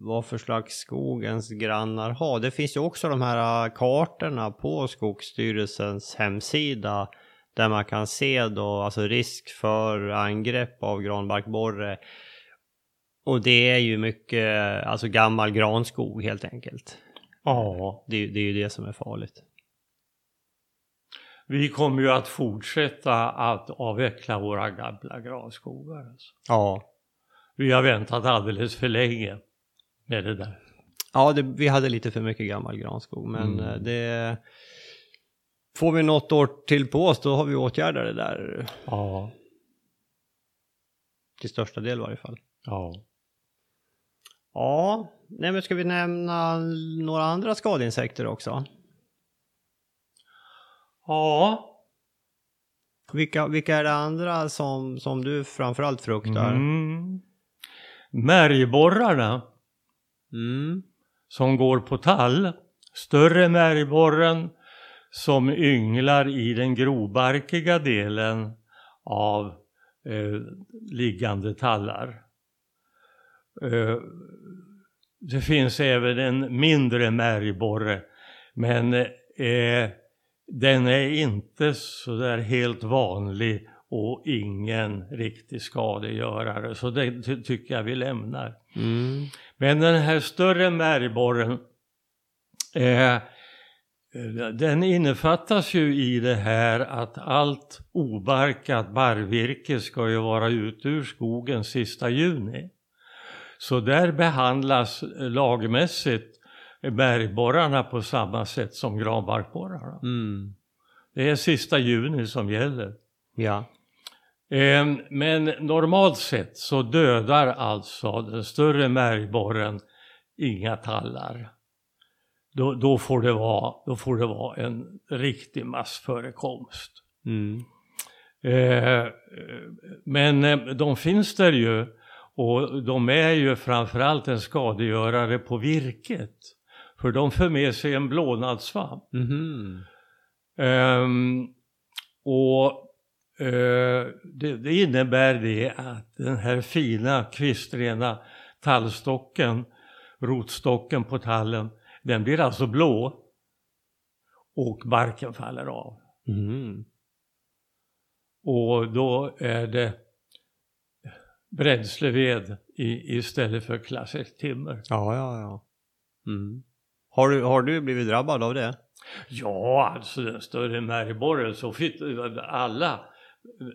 Speaker 1: vad för slags skog ens grannar har. Det finns ju också de här kartorna på Skogsstyrelsens hemsida där man kan se då, alltså risk för angrepp av granbarkborre. Och det är ju mycket, alltså gammal granskog helt enkelt.
Speaker 2: Ja,
Speaker 1: Det, är ju- det är ju det som är farligt.
Speaker 2: vi kommer ju att fortsätta att avveckla våra gamla granskogar. Alltså.
Speaker 1: Ja.
Speaker 2: Vi har väntat alldeles för länge med det där.
Speaker 1: Ja, det, vi hade lite för mycket gammal granskog, men
Speaker 2: Mm.
Speaker 1: eh, det... Får vi något år till på oss, då har vi åtgärdat det där
Speaker 2: Ja,
Speaker 1: till största del i varje fall.
Speaker 2: ja.
Speaker 1: Ja, nej men ska vi nämna några andra skadeinsekter också?
Speaker 2: Ja,
Speaker 1: Vilka, vilka är det andra som, som du framförallt fruktar?
Speaker 2: mm. Märgborrarna
Speaker 1: Mm.
Speaker 2: som går på tall. Större märgborren som ynglar i den grobarkiga delen av eh, liggande tallar. Eh, det finns även en mindre märgborre. Men eh, den är inte så där helt vanlig och ingen riktig skadegörare. Så det ty tycker jag vi lämnar.
Speaker 1: Mm.
Speaker 2: Men den här större märgborren eh, den innefattas ju i det här att allt obarkat barrvirke ska ju vara ute ur skogen sista juni. Så där behandlas lagmässigt bergborrarna på samma sätt som granbarkborrarna.
Speaker 1: Mm.
Speaker 2: Det är sista juni som gäller.
Speaker 1: Ja.
Speaker 2: Eh, men normalt sett så dödar alltså den större märgborren inga tallar. Då, då, får det vara, då får det vara en riktig massförekomst.
Speaker 1: Mm.
Speaker 2: Eh, men eh, de finns där ju och de är ju framförallt en skadegörare på virket. För de för med sig en blånadssvamp.
Speaker 1: Mhm.
Speaker 2: Ehm, och eh, det, det innebär det att den här fina kvistrena tallstocken, rotstocken på tallen, den blir alltså blå och barken faller av.
Speaker 1: Mhm.
Speaker 2: Och då är det bränsleved i, istället för klassiskt timmer.
Speaker 1: Ja, ja, ja. Mm. Har, du, har du blivit drabbad av det?
Speaker 2: Ja, alltså den större märgborren så fick alla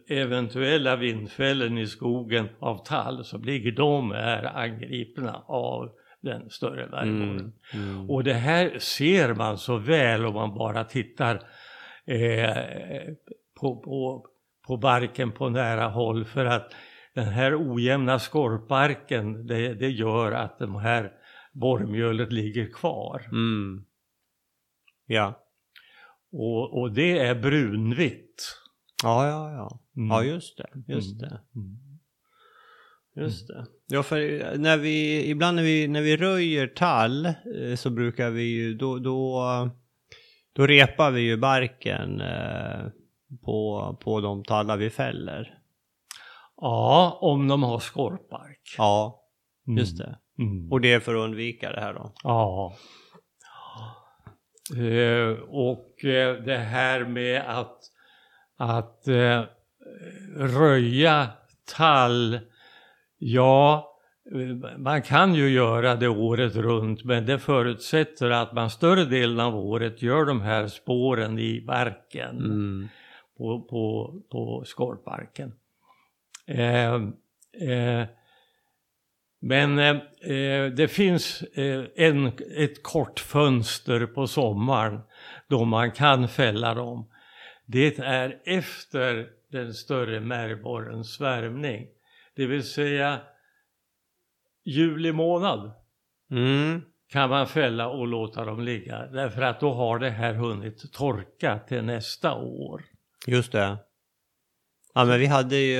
Speaker 2: eventuella vindfällen i skogen av tall så ligger de är angripna av den större märgborren.
Speaker 1: Mm.
Speaker 2: Och det här ser man så väl om man bara tittar eh, på, på, på barken på nära håll för att den här ojämna skorparken det, det gör att de här borrmjölet ligger kvar.
Speaker 1: Mm. Ja.
Speaker 2: Och, och det är brunvitt.
Speaker 1: Ja, ja, ja.
Speaker 2: Mm.
Speaker 1: Ja, just det. Just
Speaker 2: Mm.
Speaker 1: det. Just det. Ja, för när vi, ibland när vi, när vi röjer tall eh, så brukar vi ju, då, då, då repar vi ju barken eh, på, på de tallar vi fäller.
Speaker 2: Ja, om de har skorpark.
Speaker 1: Ja, just det.
Speaker 2: Mm.
Speaker 1: Och det är för att undvika det här då?
Speaker 2: Ja. Eh, och eh, det här med att, att eh, röja tall, ja, eh, man kan ju göra det året runt men det förutsätter att man större delen av året gör de här spåren i barken
Speaker 1: Mm.
Speaker 2: på, på, på skorparken. Eh, eh, men eh, eh, det finns eh, en, ett kort fönster på sommaren då man kan fälla dem. Det är efter den större märgborrens svärmning. Det vill säga juli månad
Speaker 1: Mm.
Speaker 2: kan man fälla och låta dem ligga. Därför att då har det här hunnit torka till nästa år.
Speaker 1: Just det. Ja men vi hade ju,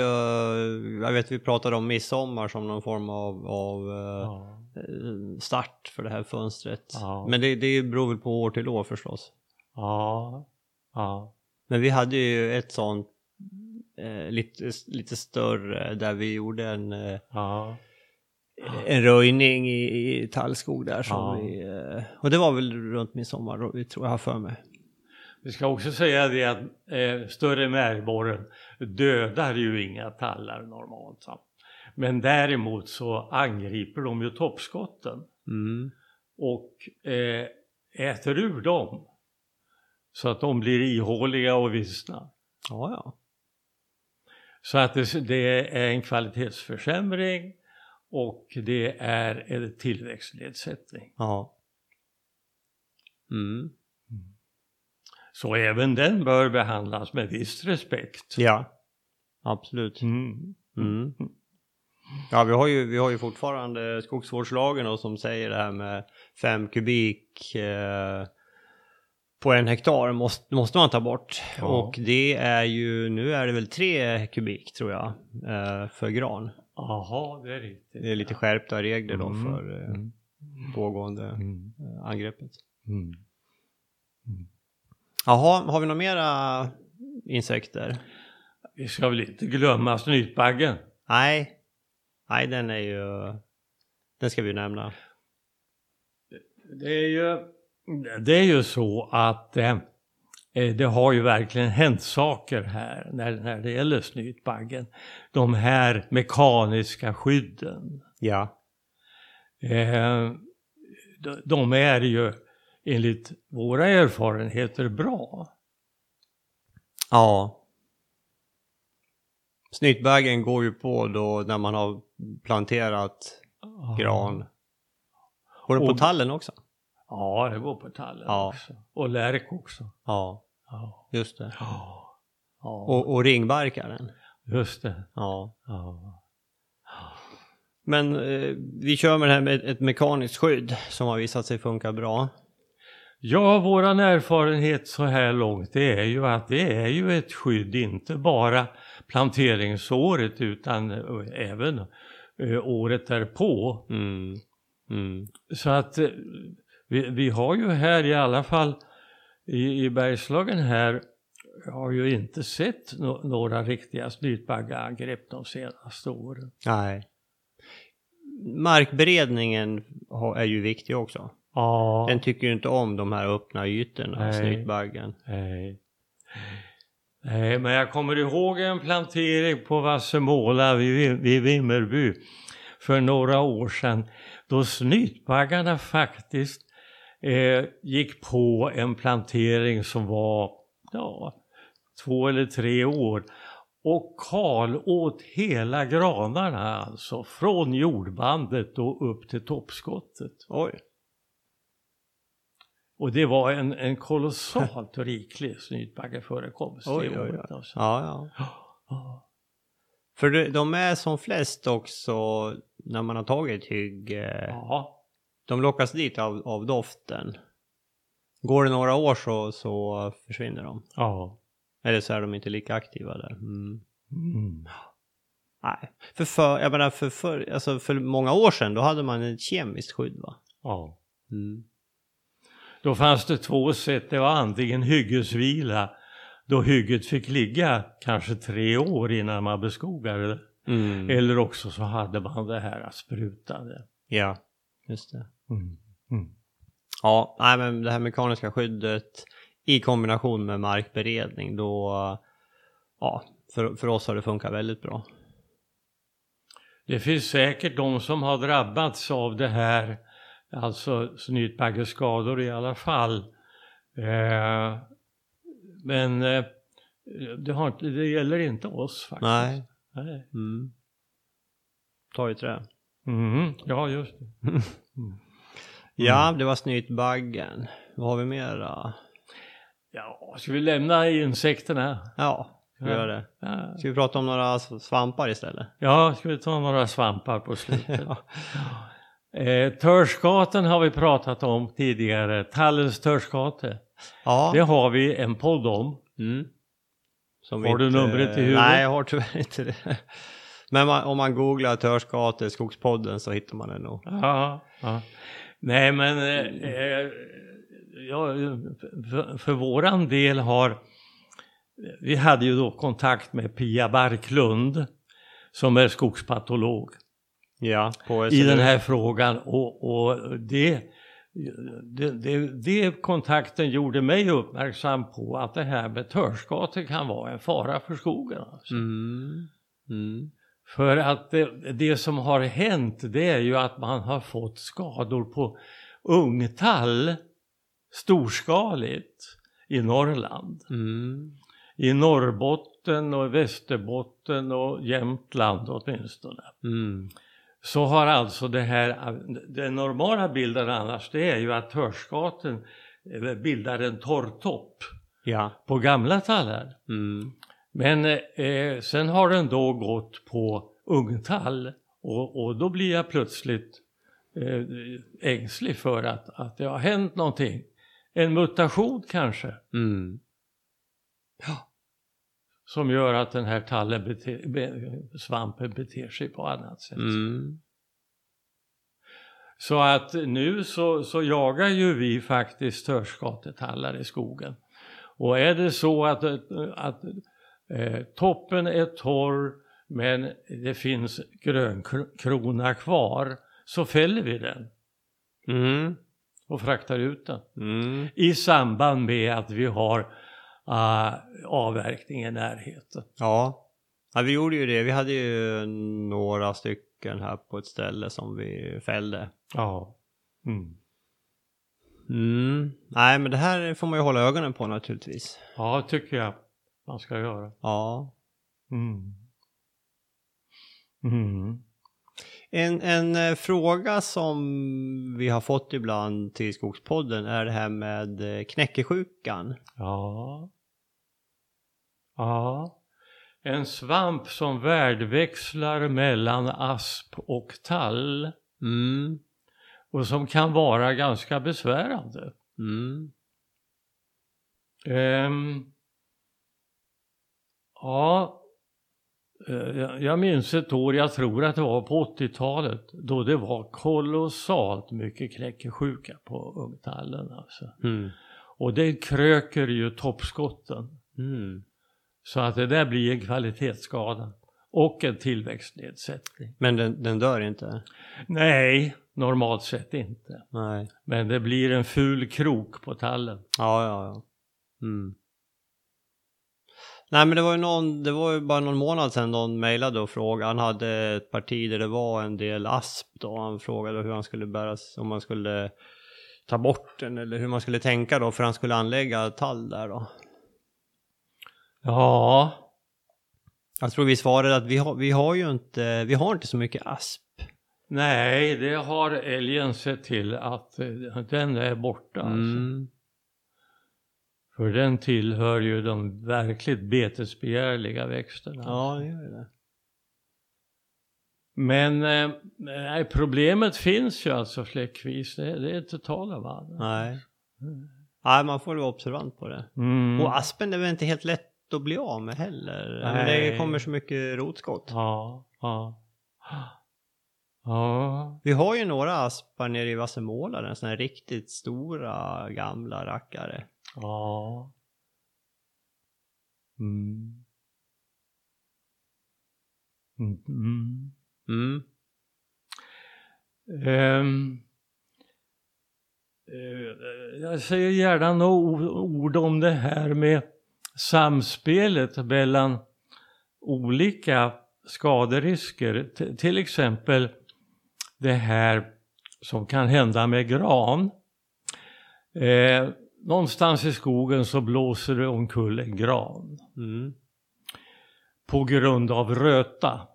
Speaker 1: jag vet vi pratade om midsommar som någon form av, av eh,
Speaker 2: Ja.
Speaker 1: eh, start för det här fönstret.
Speaker 2: Ja.
Speaker 1: Men det, det beror väl på år till år förstås.
Speaker 2: Ja. ja.
Speaker 1: Men vi hade ju ett sånt eh, lite, lite större där vi gjorde en, eh,
Speaker 2: ja.
Speaker 1: en röjning i, i tallskog där. Som
Speaker 2: Ja.
Speaker 1: vi, eh, och det var väl runt midsommar, då, vi tror jag för mig.
Speaker 2: Vi ska också säga det att eh, större märgborren dödar ju inga tallar normalt. Så. Men däremot så angriper de ju toppskotten
Speaker 1: Mm.
Speaker 2: och eh, äter ur dem. Så att de blir ihåliga och vissnar.
Speaker 1: Ja, ja.
Speaker 2: Så att det, det är en kvalitetsförsämring och det är en tillväxtnedsättning.
Speaker 1: Ja. Mm.
Speaker 2: Så även den bör behandlas med viss respekt.
Speaker 1: Ja, absolut.
Speaker 2: Mm.
Speaker 1: Mm. Ja, vi har, ju, vi har ju fortfarande skogsvårdslagen då, som säger det här med fem kubik eh, på en hektar måste, måste man ta bort.
Speaker 2: Ja.
Speaker 1: Och det är ju, nu är det väl tre kubik tror jag, eh, för gran.
Speaker 2: Jaha, det är riktigt.
Speaker 1: Det är lite skärpta regler då
Speaker 2: Mm.
Speaker 1: för eh,
Speaker 2: Mm.
Speaker 1: pågående
Speaker 2: Mm.
Speaker 1: eh, angreppet.
Speaker 2: Mm.
Speaker 1: Jaha, har vi några mera insekter?
Speaker 2: Vi ska väl inte glömma snytbaggen.
Speaker 1: Nej, nej den är ju, den ska vi nämna.
Speaker 2: det är ju, det är ju så att eh, eh, det har ju verkligen hänt saker här när, när det gäller snytbaggen. De här mekaniska skydden.
Speaker 1: Ja.
Speaker 2: Eh, de, de är ju enligt våra erfarenheter bra.
Speaker 1: Ja. Snytbaggen går ju på då när man har planterat gran. Går den på
Speaker 2: Och-
Speaker 1: tallen också?
Speaker 2: Ja, det går på tallen
Speaker 1: Ja.
Speaker 2: också. Och lärk också.
Speaker 1: Ja,
Speaker 2: Ja.
Speaker 1: just det.
Speaker 2: Ja. Ja,
Speaker 1: Och, och ringbarkaren?
Speaker 2: just det.
Speaker 1: Ja. Men eh, vi kör med det här med ett mekaniskt skydd som har visat sig funka bra.
Speaker 2: Ja, våran erfarenhet så här långt det är ju att det är ju ett skydd, inte bara planteringsåret utan eh, även eh, året därpå.
Speaker 1: Mm. Mm.
Speaker 2: Så att eh, vi, vi har ju här i alla fall i, i Bergslagen här har ju inte sett no, några riktiga snytbaggeangrepp de senaste åren.
Speaker 1: Nej. Markberedningen har- är ju viktig också.
Speaker 2: Ja,
Speaker 1: Den tycker ju inte om de här öppna ytorna,
Speaker 2: Nej.
Speaker 1: snytbaggen.
Speaker 2: nej. Nej, men jag kommer ihåg en plantering på Vassemåla vid, vid Vimmerby för några år sedan då snytbaggarna faktiskt eh, gick på en plantering som var ja, två eller tre år och kal åt hela granarna alltså från jordbandet och upp till toppskottet.
Speaker 1: Oj.
Speaker 2: Och det var en, en kolossalt riklig snytbaggeförekomst
Speaker 1: Oj,
Speaker 2: det
Speaker 1: oj, oj.
Speaker 2: året. Alltså.
Speaker 1: Ja, ja. För de är som flest också när man har tagit hygge.
Speaker 2: Ja.
Speaker 1: De lockas dit av, av doften. Går det några år så, så försvinner de.
Speaker 2: ja.
Speaker 1: Eller så är de inte lika aktiva där. Mm.
Speaker 2: Mm.
Speaker 1: Nej, för, för, jag menar för, för, alltså för många år sedan då hade man ett kemiskt skydd va?
Speaker 2: ja.
Speaker 1: Mm.
Speaker 2: Då fanns det två sätt. Det var antingen hyggesvila då hygget fick ligga kanske tre år innan man beskogade det.
Speaker 1: Mm.
Speaker 2: Eller också så hade man det här sprutade.
Speaker 1: Ja, just det.
Speaker 2: Mm. Mm.
Speaker 1: Ja, nej men det här mekaniska skyddet i kombination med markberedning då, ja, för, för oss har det funkat väldigt bra.
Speaker 2: Det finns säkert de som har drabbats av det här, alltså snytbaggeskador i alla fall. Eh, men eh, det, har, inte- det gäller inte oss faktiskt.
Speaker 1: Nej.
Speaker 2: Nej.
Speaker 1: Mm. Ta i trä.
Speaker 2: Mhm, ja, just det.
Speaker 1: Ja, det var snytbaggen. Vad har vi mera?
Speaker 2: Ja, ska vi lämna insekterna?
Speaker 1: Ja, ska vi
Speaker 2: Ja.
Speaker 1: göra det?
Speaker 2: Ja,
Speaker 1: Ska vi prata om några svampar istället?
Speaker 2: ja ska vi ta några svampar på slutet?
Speaker 1: Ja.
Speaker 2: eh, törskaten har vi pratat om tidigare, tallens törskate.
Speaker 1: ja.
Speaker 2: Det har vi en podd om.
Speaker 1: Mm.
Speaker 2: Har du numret i huvudet?
Speaker 1: Nej, jag har tyvärr inte det. Men man, om man googlar Törskate, Skogspodden så hittar man den nog.
Speaker 2: Ja, ja. Nej men eh, eh, ja, för, för våran del har vi hade ju då kontakt med Pia Barklund som är skogspatolog
Speaker 1: Ja,
Speaker 2: i den här frågan och, och det, det, det, det kontakten gjorde mig uppmärksam på att det här med törskator kan vara en fara för skogen. Alltså.
Speaker 1: Mm. Mm.
Speaker 2: För att det, det som har hänt det är ju att man har fått skador på ungtall storskaligt i Norrland.
Speaker 1: Mm.
Speaker 2: I Norrbotten och Västerbotten och Jämtland åtminstone.
Speaker 1: Mm.
Speaker 2: Så har alltså det här, den normala bilden annars det är ju att törskaten eh, bildar en torrtopp
Speaker 1: Ja.
Speaker 2: på gamla tallar.
Speaker 1: Mm.
Speaker 2: Men eh, sen har den då gått på ungtall och, och då blir jag plötsligt eh, ängslig för att, att det har hänt någonting. En mutation kanske
Speaker 1: Mm.
Speaker 2: som gör att den här tallen bete, be, svampen beter sig på annat sätt.
Speaker 1: Mm.
Speaker 2: Så att nu så, så jagar ju vi faktiskt törskatetallar i skogen. Och är det så att, att eh, toppen är torr men det finns grönkrona kvar så fäller vi den.
Speaker 1: Mm.
Speaker 2: och fraktar ut den.
Speaker 1: Mm.
Speaker 2: I samband med att vi har uh, avverkning i närheten.
Speaker 1: Ja. ja, vi gjorde ju det. Vi hade ju några stycken här på ett ställe som vi fällde.
Speaker 2: Ja. Mm.
Speaker 1: Mm. Nej, men det här får man ju hålla ögonen på naturligtvis.
Speaker 2: Ja, tycker jag man ska göra.
Speaker 1: Ja.
Speaker 2: Mm. Mm.
Speaker 1: En, en eh, fråga som vi har fått ibland till Skogspodden är det här med eh, knäckesjukan.
Speaker 2: Ja. Ja. En svamp som värdväxlar mellan asp och tall
Speaker 1: Mm.
Speaker 2: och som kan vara ganska besvärande.
Speaker 1: Mm.
Speaker 2: Ehm, ja, eh, jag- minns ett år, jag tror att det var på 80-talet, då det var kolossalt mycket knäckesjuka på ungtallen. Alltså.
Speaker 1: Mm.
Speaker 2: Och det kröker ju toppskotten.
Speaker 1: Mm.
Speaker 2: Så att det där blir en kvalitetsskada. Och en tillväxtnedsättning.
Speaker 1: Men den, den dör inte?
Speaker 2: Nej, normalt sett inte.
Speaker 1: Nej.
Speaker 2: Men det blir en ful krok på tallen.
Speaker 1: Ja, ja, ja. Mm. Nej men det var ju någon, det var ju bara någon månad sedan någon mejlade och frågade, han hade ett parti där det var en del asp då, han frågade hur han skulle bära, om man skulle ta bort den eller hur man skulle tänka då för han skulle anlägga tall där då.
Speaker 2: Ja,
Speaker 1: Jag tror vi svarade att vi har, vi har ju inte, vi har inte så mycket asp.
Speaker 2: nej, det har älgen sett till att eh, den är borta. Alltså.
Speaker 1: Mm.
Speaker 2: För den tillhör ju de verkligt betesbegärliga växterna.
Speaker 1: Ja, det gör det.
Speaker 2: Men eh, problemet finns ju alltså fläckvis. Det, det är inte tal om annat.
Speaker 1: Nej. Nej, man får vara observant på det.
Speaker 2: Mm.
Speaker 1: Och aspen är väl inte helt lätt att bli av med heller.
Speaker 2: Nej.
Speaker 1: det kommer så mycket rotskott.
Speaker 2: Ja, ja. Ja,
Speaker 1: Vi har ju några aspar nere i Vassemålaren, sådana här riktigt stora gamla rackare.
Speaker 2: Ja. Mm. Mm. Mm. Eh, jag säger gärna några ord om det här med samspelet mellan olika skaderisker. T- till exempel det här som kan hända med gran. Eh, någonstans i skogen så blåser det omkull en gran
Speaker 1: Mm.
Speaker 2: på grund av röta.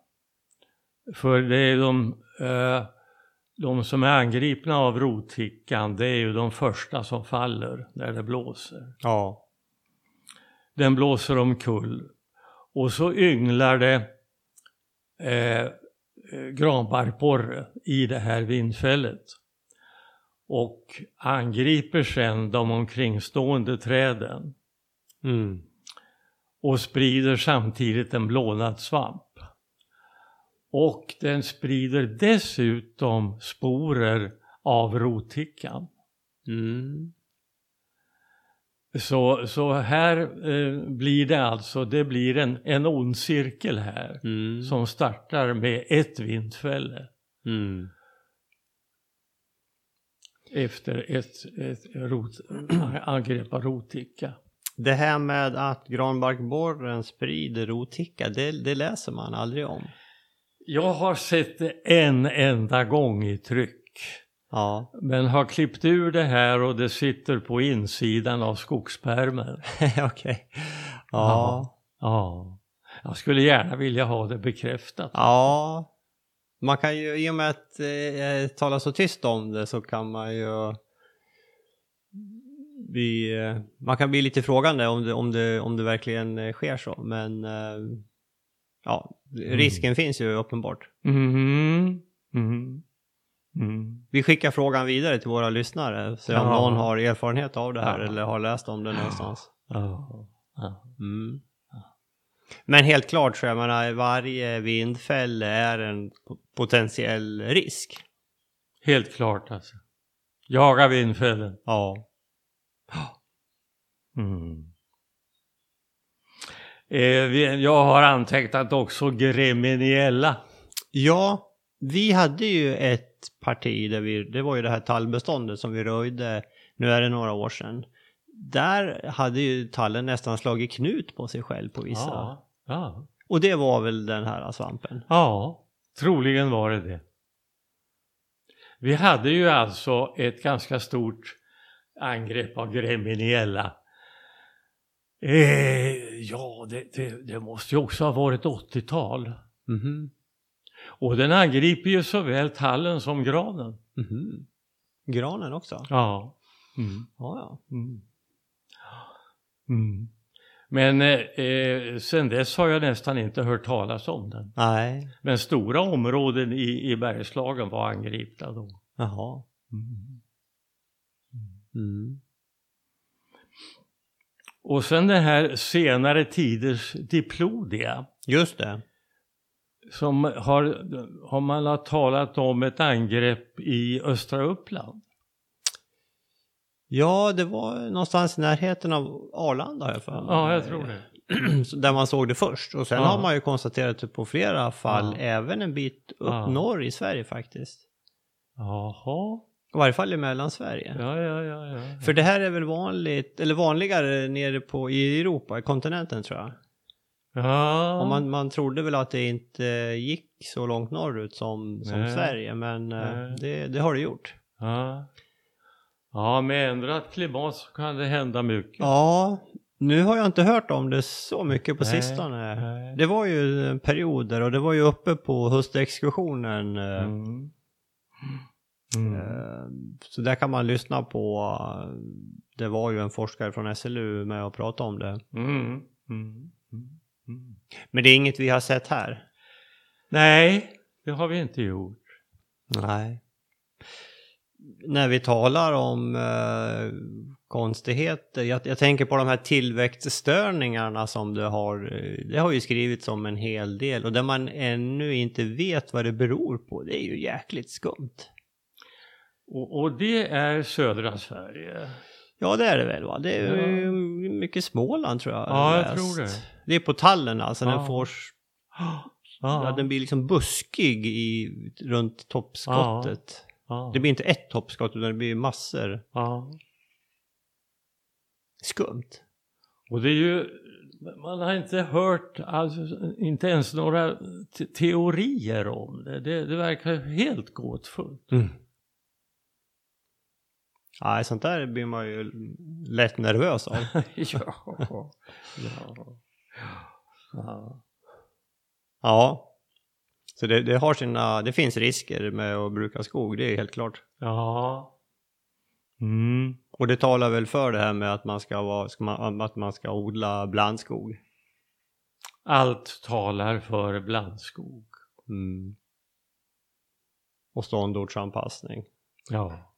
Speaker 2: För det är de, eh, de som är angripna av rothickan, det är ju de första som faller när det blåser.
Speaker 1: Ja.
Speaker 2: Den blåser omkull och så ynglar det eh, eh, granbarkborre i det här vindfället och angriper sedan de omkringstående träden
Speaker 1: Mm.
Speaker 2: och sprider samtidigt en blånad svamp. Och den sprider dessutom sporer av rothickan.
Speaker 1: Mm.
Speaker 2: Så, så här eh, blir det alltså, det blir en, en ond cirkel här
Speaker 1: Mm.
Speaker 2: som startar med ett vindfälle
Speaker 1: Mm.
Speaker 2: Efter ett, ett rot, angrepp av rothicka.
Speaker 1: Det här med att granbarkborren sprider rothicka, det, det läser man aldrig om.
Speaker 2: Jag har sett det en enda gång i tryck.
Speaker 1: Ja.
Speaker 2: Men har klippt ur det här och det sitter på insidan av skogspärmen.
Speaker 1: Okej. Ja.
Speaker 2: Ja. Jag skulle gärna vilja ha det bekräftat.
Speaker 1: Ja. Man kan ju, i och med att eh, tala så tyst om det så kan man ju bli, eh, man kan bli lite frågande om det, om det, om det verkligen eh, sker så. Men eh, ja, risken finns ju uppenbart.
Speaker 2: Mhm. Mm.
Speaker 1: Vi skickar frågan vidare till våra lyssnare. Så om
Speaker 2: Ja.
Speaker 1: någon har erfarenhet av det här
Speaker 2: Ja.
Speaker 1: eller har läst om det någonstans.
Speaker 2: Ja.
Speaker 1: Men helt klart så jag menar varje vindfälle är en po- potentiell risk.
Speaker 2: Helt klart alltså. Jaga vindfällen.
Speaker 1: Ja.
Speaker 2: Mm. Eh, jag har antecknat också Greminiella.
Speaker 1: Ja, vi hade ju ett parti, där vi, det var ju det här tallbeståndet som vi röjde, nu är det några år sedan. Där hade ju tallen nästan slagit knut på sig själv på vissa.
Speaker 2: Ja, ja.
Speaker 1: Och det var väl den här svampen?
Speaker 2: ja, troligen var det det. Vi hade ju alltså ett ganska stort angrepp av Gremmeniella. Eh, ja, det, det, det måste ju också ha varit 80-tal.
Speaker 1: Mhm.
Speaker 2: Och den angriper ju såväl tallen som granen.
Speaker 1: Mhm. Granen också?
Speaker 2: Ja. Mm.
Speaker 1: Ja, ja.
Speaker 2: Mm. Mm. Men eh, eh, sen dess har jag nästan inte hört talas om den.
Speaker 1: Nej.
Speaker 2: Men stora områden i, i Bergslagen var angripna då.
Speaker 1: Jaha. Mm.
Speaker 2: Och sen det här senare tiders diplodia.
Speaker 1: Just det.
Speaker 2: Som har, har man har talat om ett angrepp i östra Uppland.
Speaker 1: Ja, det var någonstans i närheten av Arlanda jag för mig.
Speaker 2: Ja, jag tror det.
Speaker 1: Där man såg det först. Och sen
Speaker 2: Ja.
Speaker 1: har man ju konstaterat det på flera fall,
Speaker 2: Ja.
Speaker 1: även en bit upp
Speaker 2: Ja.
Speaker 1: norr i Sverige faktiskt.
Speaker 2: Jaha.
Speaker 1: I varje fall i Mellansverige.
Speaker 2: Ja, ja, ja, ja.
Speaker 1: För det här är väl vanligt, eller vanligare nere på, i Europa, i kontinenten tror jag.
Speaker 2: Ja.
Speaker 1: Och man, man trodde väl att det inte gick så långt norrut som, som
Speaker 2: Nej.
Speaker 1: Sverige, men eh, det, det har det gjort.
Speaker 2: Ja. Ja, med ändrat klimat så kan det hända mycket.
Speaker 1: Ja, nu har jag inte hört om det så mycket på
Speaker 2: Nej,
Speaker 1: sistone.
Speaker 2: nej.
Speaker 1: Det var ju en period där och det var ju uppe på höstexkursionen. eh,
Speaker 2: Mm. Mm.
Speaker 1: eh, Så där kan man lyssna på, eh, det var ju en forskare från SLU med och pratade om det.
Speaker 2: Mm. Mm. Mm. Mm.
Speaker 1: Men det är inget vi har sett här.
Speaker 2: Nej, det har vi inte gjort.
Speaker 1: Nej. När vi talar om eh, konstigheter, jag, jag tänker på de här tillväxtstörningarna som det har, eh, det har ju skrivits om en hel del och där man ännu inte vet vad det beror på, det är ju jäkligt skumt.
Speaker 2: Och, och det är södra Sverige.
Speaker 1: Ja det är det väl va? Det är
Speaker 2: Ja.
Speaker 1: mycket Småland tror jag.
Speaker 2: Ja, jag tror det.
Speaker 1: Det är på tallen alltså, den
Speaker 2: Ja.
Speaker 1: får, ja.
Speaker 2: Ja,
Speaker 1: den blir liksom buskig i, runt toppskottet.
Speaker 2: Ja,
Speaker 1: Det blir inte ett toppskott utan det blir massor.
Speaker 2: ja.
Speaker 1: Skumt.
Speaker 2: Och det är ju, man har inte hört, alltså, inte ens några te- teorier om det. Det, det verkar helt gåtfullt.
Speaker 1: Mm. Nej, sånt där blir man ju lätt nervös av.
Speaker 2: ja. ja. ja.
Speaker 1: ja. Så det, det har sina, det finns risker med att bruka skog, det är helt klart.
Speaker 2: Ja. Mm.
Speaker 1: Och det talar väl för det här med att man ska, vara, ska man, att man ska odla blandskog.
Speaker 2: Allt talar för blandskog.
Speaker 1: Mm. Och ståndortsanpassning.
Speaker 2: Ja.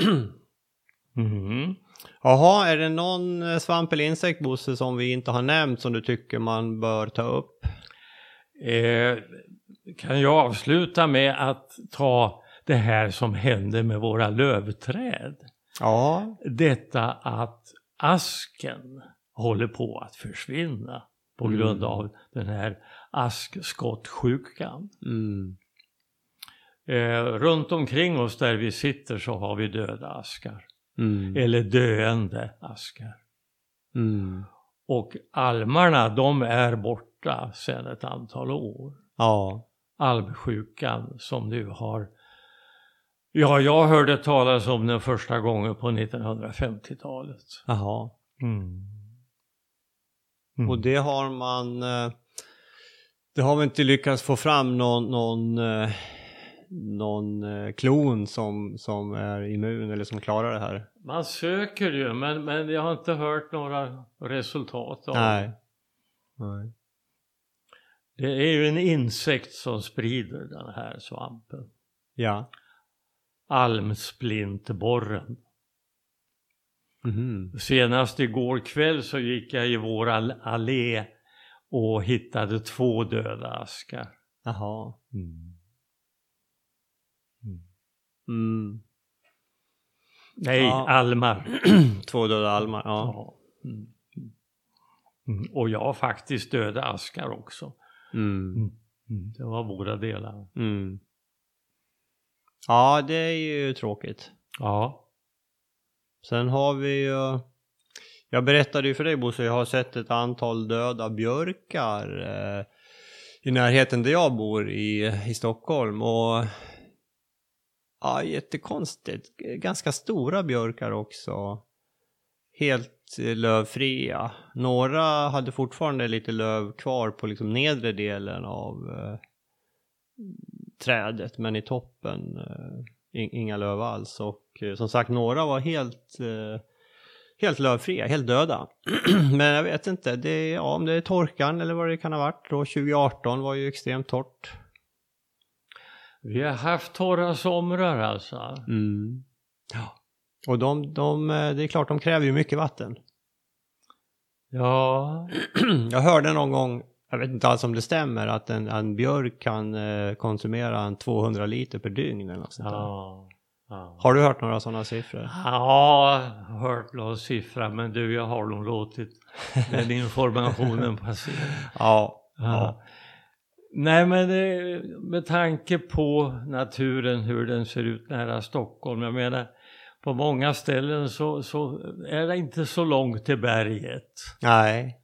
Speaker 2: Mm.
Speaker 1: Jaha, är det någon eh, svamp eller insekt, Bosse, som vi inte har nämnt som du tycker man bör ta upp?
Speaker 2: Eh, kan jag avsluta med att ta det här som hände med våra lövträd.
Speaker 1: Ja.
Speaker 2: Detta att asken håller på att försvinna på
Speaker 1: Mm.
Speaker 2: grund av den här askskottsjukan.
Speaker 1: Mm.
Speaker 2: Eh, runt omkring oss där vi sitter så har vi döda askar.
Speaker 1: Mm.
Speaker 2: Eller döende askar.
Speaker 1: Mm.
Speaker 2: Och almarna de är borta sedan ett antal år.
Speaker 1: Ja.
Speaker 2: Almsjukan som nu har Ja, jag hörde talas om den första gången på 1950-talet.
Speaker 1: Jaha.
Speaker 2: Mm. Mm.
Speaker 1: Och det har man... eh, Det har vi inte lyckats få fram någon, någon, eh, någon eh, klon som, som är immun eller som klarar det här.
Speaker 2: Man söker ju, men, men jag har inte hört några resultat av
Speaker 1: Nej. Nej.
Speaker 2: Det. är ju en insekt som sprider den här svampen.
Speaker 1: Ja.
Speaker 2: Almsplintborren.
Speaker 1: Mhm.
Speaker 2: Senast igår kväll så gick jag i vår all- allé och hittade två döda askar.
Speaker 1: Jaha.
Speaker 2: Mm.
Speaker 1: Mm.
Speaker 2: Nej,
Speaker 1: Ja.
Speaker 2: almar.
Speaker 1: Två döda almar, ja.
Speaker 2: Ja. Mm. Mm. Och jag har faktiskt döda askar också.
Speaker 1: Mm.
Speaker 2: Mm. Det var båda delar.
Speaker 1: Mm. Ja, det är ju tråkigt.
Speaker 2: Ja.
Speaker 1: Sen har vi ju... Jag berättade ju för dig Bosse, jag har sett ett antal döda björkar eh, i närheten där jag bor i, i Stockholm. Och ja, jättekonstigt. Ganska stora björkar också. Helt eh, lövfria. Några hade fortfarande lite löv kvar på liksom nedre delen av eh, trädet, men i toppen eh, inga löv alls. Och eh, som sagt, några var helt, helt lövfria, helt döda. men jag vet inte, det, ja, om det är torkan eller vad det kan ha varit. Då 2018 var ju extremt torrt.
Speaker 2: Vi har haft torra somrar alltså.
Speaker 1: Mm. Ja. Och de, de, eh, det är klart, de kräver ju mycket vatten.
Speaker 2: Ja.
Speaker 1: Jag hörde någon gång, jag vet inte alls om det stämmer, att en, en björk kan eh, konsumera en 200 liter per dygn eller något sånt där.
Speaker 2: ja. ja.
Speaker 1: Har du hört några sådana siffror?
Speaker 2: Ja, jag har hört någon siffra men du jag har nog låtit den informationen passera.
Speaker 1: Ja.
Speaker 2: Ja. Nej men det, med tanke på naturen, hur den ser ut nära Stockholm. Jag menar på många ställen så, så är det inte så långt till berget.
Speaker 1: Nej.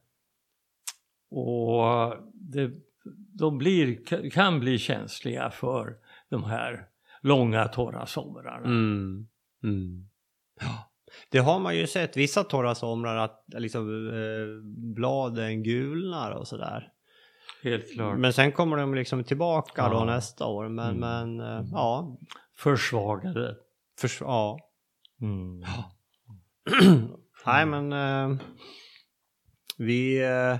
Speaker 2: Och det, de blir, kan bli känsliga för de här långa torra somrarna.
Speaker 1: Mm. Mm. Ja. Det har man ju sett vissa torra somrar att liksom, eh, bladen gulnar och sådär.
Speaker 2: Helt klart.
Speaker 1: Men sen kommer de liksom tillbaka
Speaker 2: Ja.
Speaker 1: då nästa år. Men,
Speaker 2: Mm.
Speaker 1: men eh, ja.
Speaker 2: Försvagade.
Speaker 1: Förs- ja.
Speaker 2: Mm.
Speaker 1: Nej men eh, vi, eh,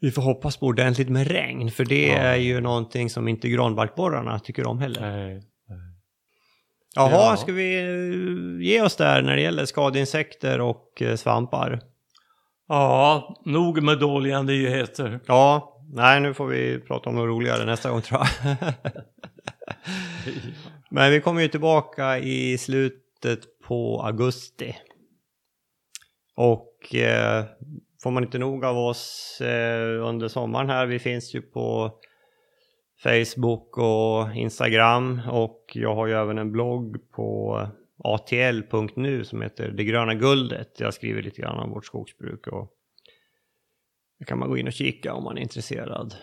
Speaker 1: vi får hoppas på ordentligt med regn för det
Speaker 2: Ja.
Speaker 1: är ju någonting som inte granbarkborrarna tycker om heller.
Speaker 2: Nej.
Speaker 1: Jaha,
Speaker 2: Ja.
Speaker 1: ska vi eh, ge oss där när det gäller skadeinsekter och eh, svampar?
Speaker 2: Ja, nog med dåliga nyheter.
Speaker 1: Ja, nej nu får vi prata om något roligare nästa gång tror jag. Men vi kommer ju tillbaka i slutet på augusti. Och eh, får man inte nog av oss eh, under sommaren här, vi finns ju på Facebook och Instagram och jag har ju även en blogg på atl.nu som heter Det gröna guldet. Jag skriver lite grann om vårt skogsbruk och det kan man gå in och kika om man är intresserad.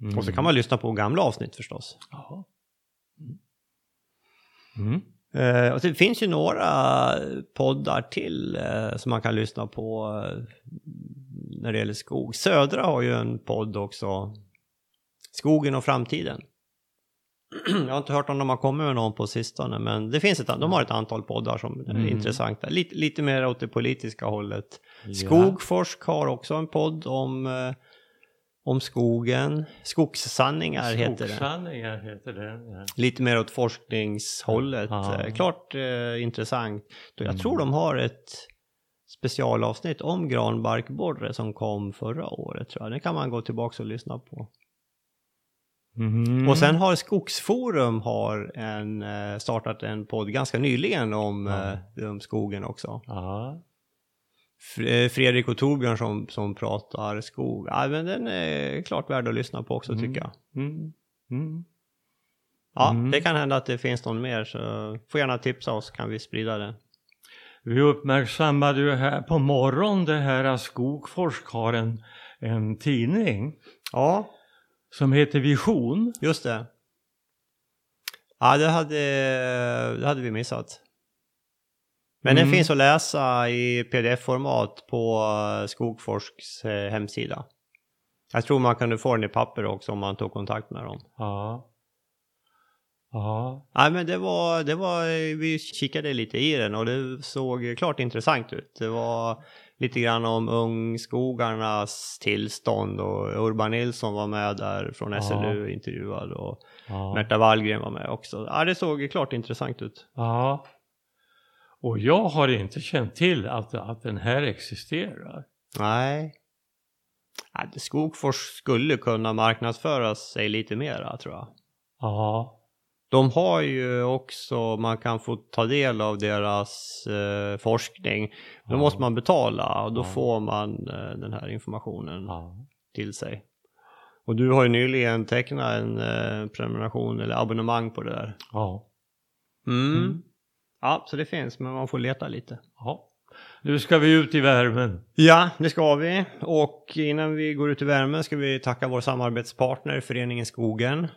Speaker 2: Mm.
Speaker 1: Och så kan man lyssna på gamla avsnitt förstås.
Speaker 2: Jaha. Mm.
Speaker 1: Eh, och det finns ju några poddar till eh, som man kan lyssna på eh, när det gäller skog. Södra har ju en podd också. Skogen och framtiden. Jag har inte hört om de har kommit med någon på sistone men det finns ett, de har ett antal poddar som är
Speaker 2: Mm.
Speaker 1: intressanta. Lite, lite mer åt det politiska hållet.
Speaker 2: Ja.
Speaker 1: Skogforsk har också en podd om, om skogen. Skogssanningar heter det.
Speaker 2: Skogssanningar heter den. Ja.
Speaker 1: Lite mer åt forskningshållet.
Speaker 2: Ja.
Speaker 1: Eh, Klart eh, intressant. Jag
Speaker 2: Mm.
Speaker 1: tror de har ett specialavsnitt om granbarkborre som kom förra året tror jag. Det kan man gå tillbaka och lyssna på.
Speaker 2: Mhm.
Speaker 1: Och sen har Skogsforum har en, eh, startat en podd ganska nyligen om,
Speaker 2: Ja.
Speaker 1: eh, om skogen också.
Speaker 2: Ja.
Speaker 1: Eh, Fredrik och Torbjörn som, som pratar skog. Ja, men den är klart värd att lyssna på också
Speaker 2: Mm.
Speaker 1: tycker jag.
Speaker 2: Mm. Mm.
Speaker 1: Ja,
Speaker 2: Mm.
Speaker 1: det kan hända att det finns någon mer så får gärna tipsa oss kan vi sprida det.
Speaker 2: Vi uppmärksammade ju här på morgon det här att Skogforsk har en, en tidning
Speaker 1: Ja,
Speaker 2: som heter Vision.
Speaker 1: just det. Ja, det hade, det hade vi missat. Men den
Speaker 2: Mm.
Speaker 1: finns att läsa i pdf-format på eh, Skogforsks eh, hemsida. Jag tror man kunde få den i papper också om man tog kontakt med dem.
Speaker 2: Ja. Ja.
Speaker 1: Nej men det var, det var, vi kikade lite i den och det såg klart intressant ut. Det var lite grann om ungskogarnas tillstånd och Urban Nilsson var med där från
Speaker 2: Ja.
Speaker 1: SLU intervjuad och
Speaker 2: Ja.
Speaker 1: Märta Wallgren var med också. Ja det såg klart intressant ut.
Speaker 2: ja. Och jag har inte känt till att, att den här existerar.
Speaker 1: Nej. Skogfors skulle kunna marknadsföra sig lite mera tror jag.
Speaker 2: Ja.
Speaker 1: De har ju också, man kan få ta del av deras eh, forskning. Då
Speaker 2: Ja.
Speaker 1: måste man betala och då
Speaker 2: Ja.
Speaker 1: får man eh, den här informationen
Speaker 2: Ja.
Speaker 1: till sig. Och du har ju nyligen tecknat en eh, prenumeration eller abonnemang på det där.
Speaker 2: Ja.
Speaker 1: Mm.
Speaker 2: Mm.
Speaker 1: Ja, så det finns, men man får leta lite.
Speaker 2: ja. Nu ska vi ut i värmen.
Speaker 1: Ja, det ska vi. Och innan vi går ut i värmen ska vi tacka vår samarbetspartner Föreningen Skogen.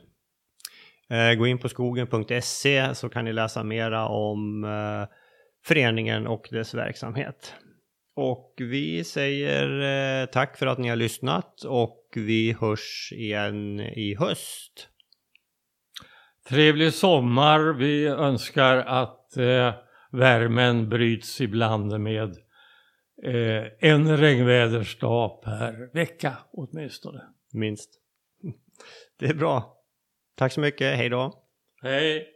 Speaker 1: Eh, gå in på skogen.se så kan ni läsa mera om eh, föreningen och dess verksamhet. Och vi säger eh, tack för att ni har lyssnat och vi hörs igen i höst.
Speaker 2: Trevlig sommar. Vi önskar att eh, värmen bryts ibland med eh, en regnvädersdag per vecka åtminstone.
Speaker 1: Minst. Det är bra. Tack så mycket, hej då.
Speaker 2: Hej!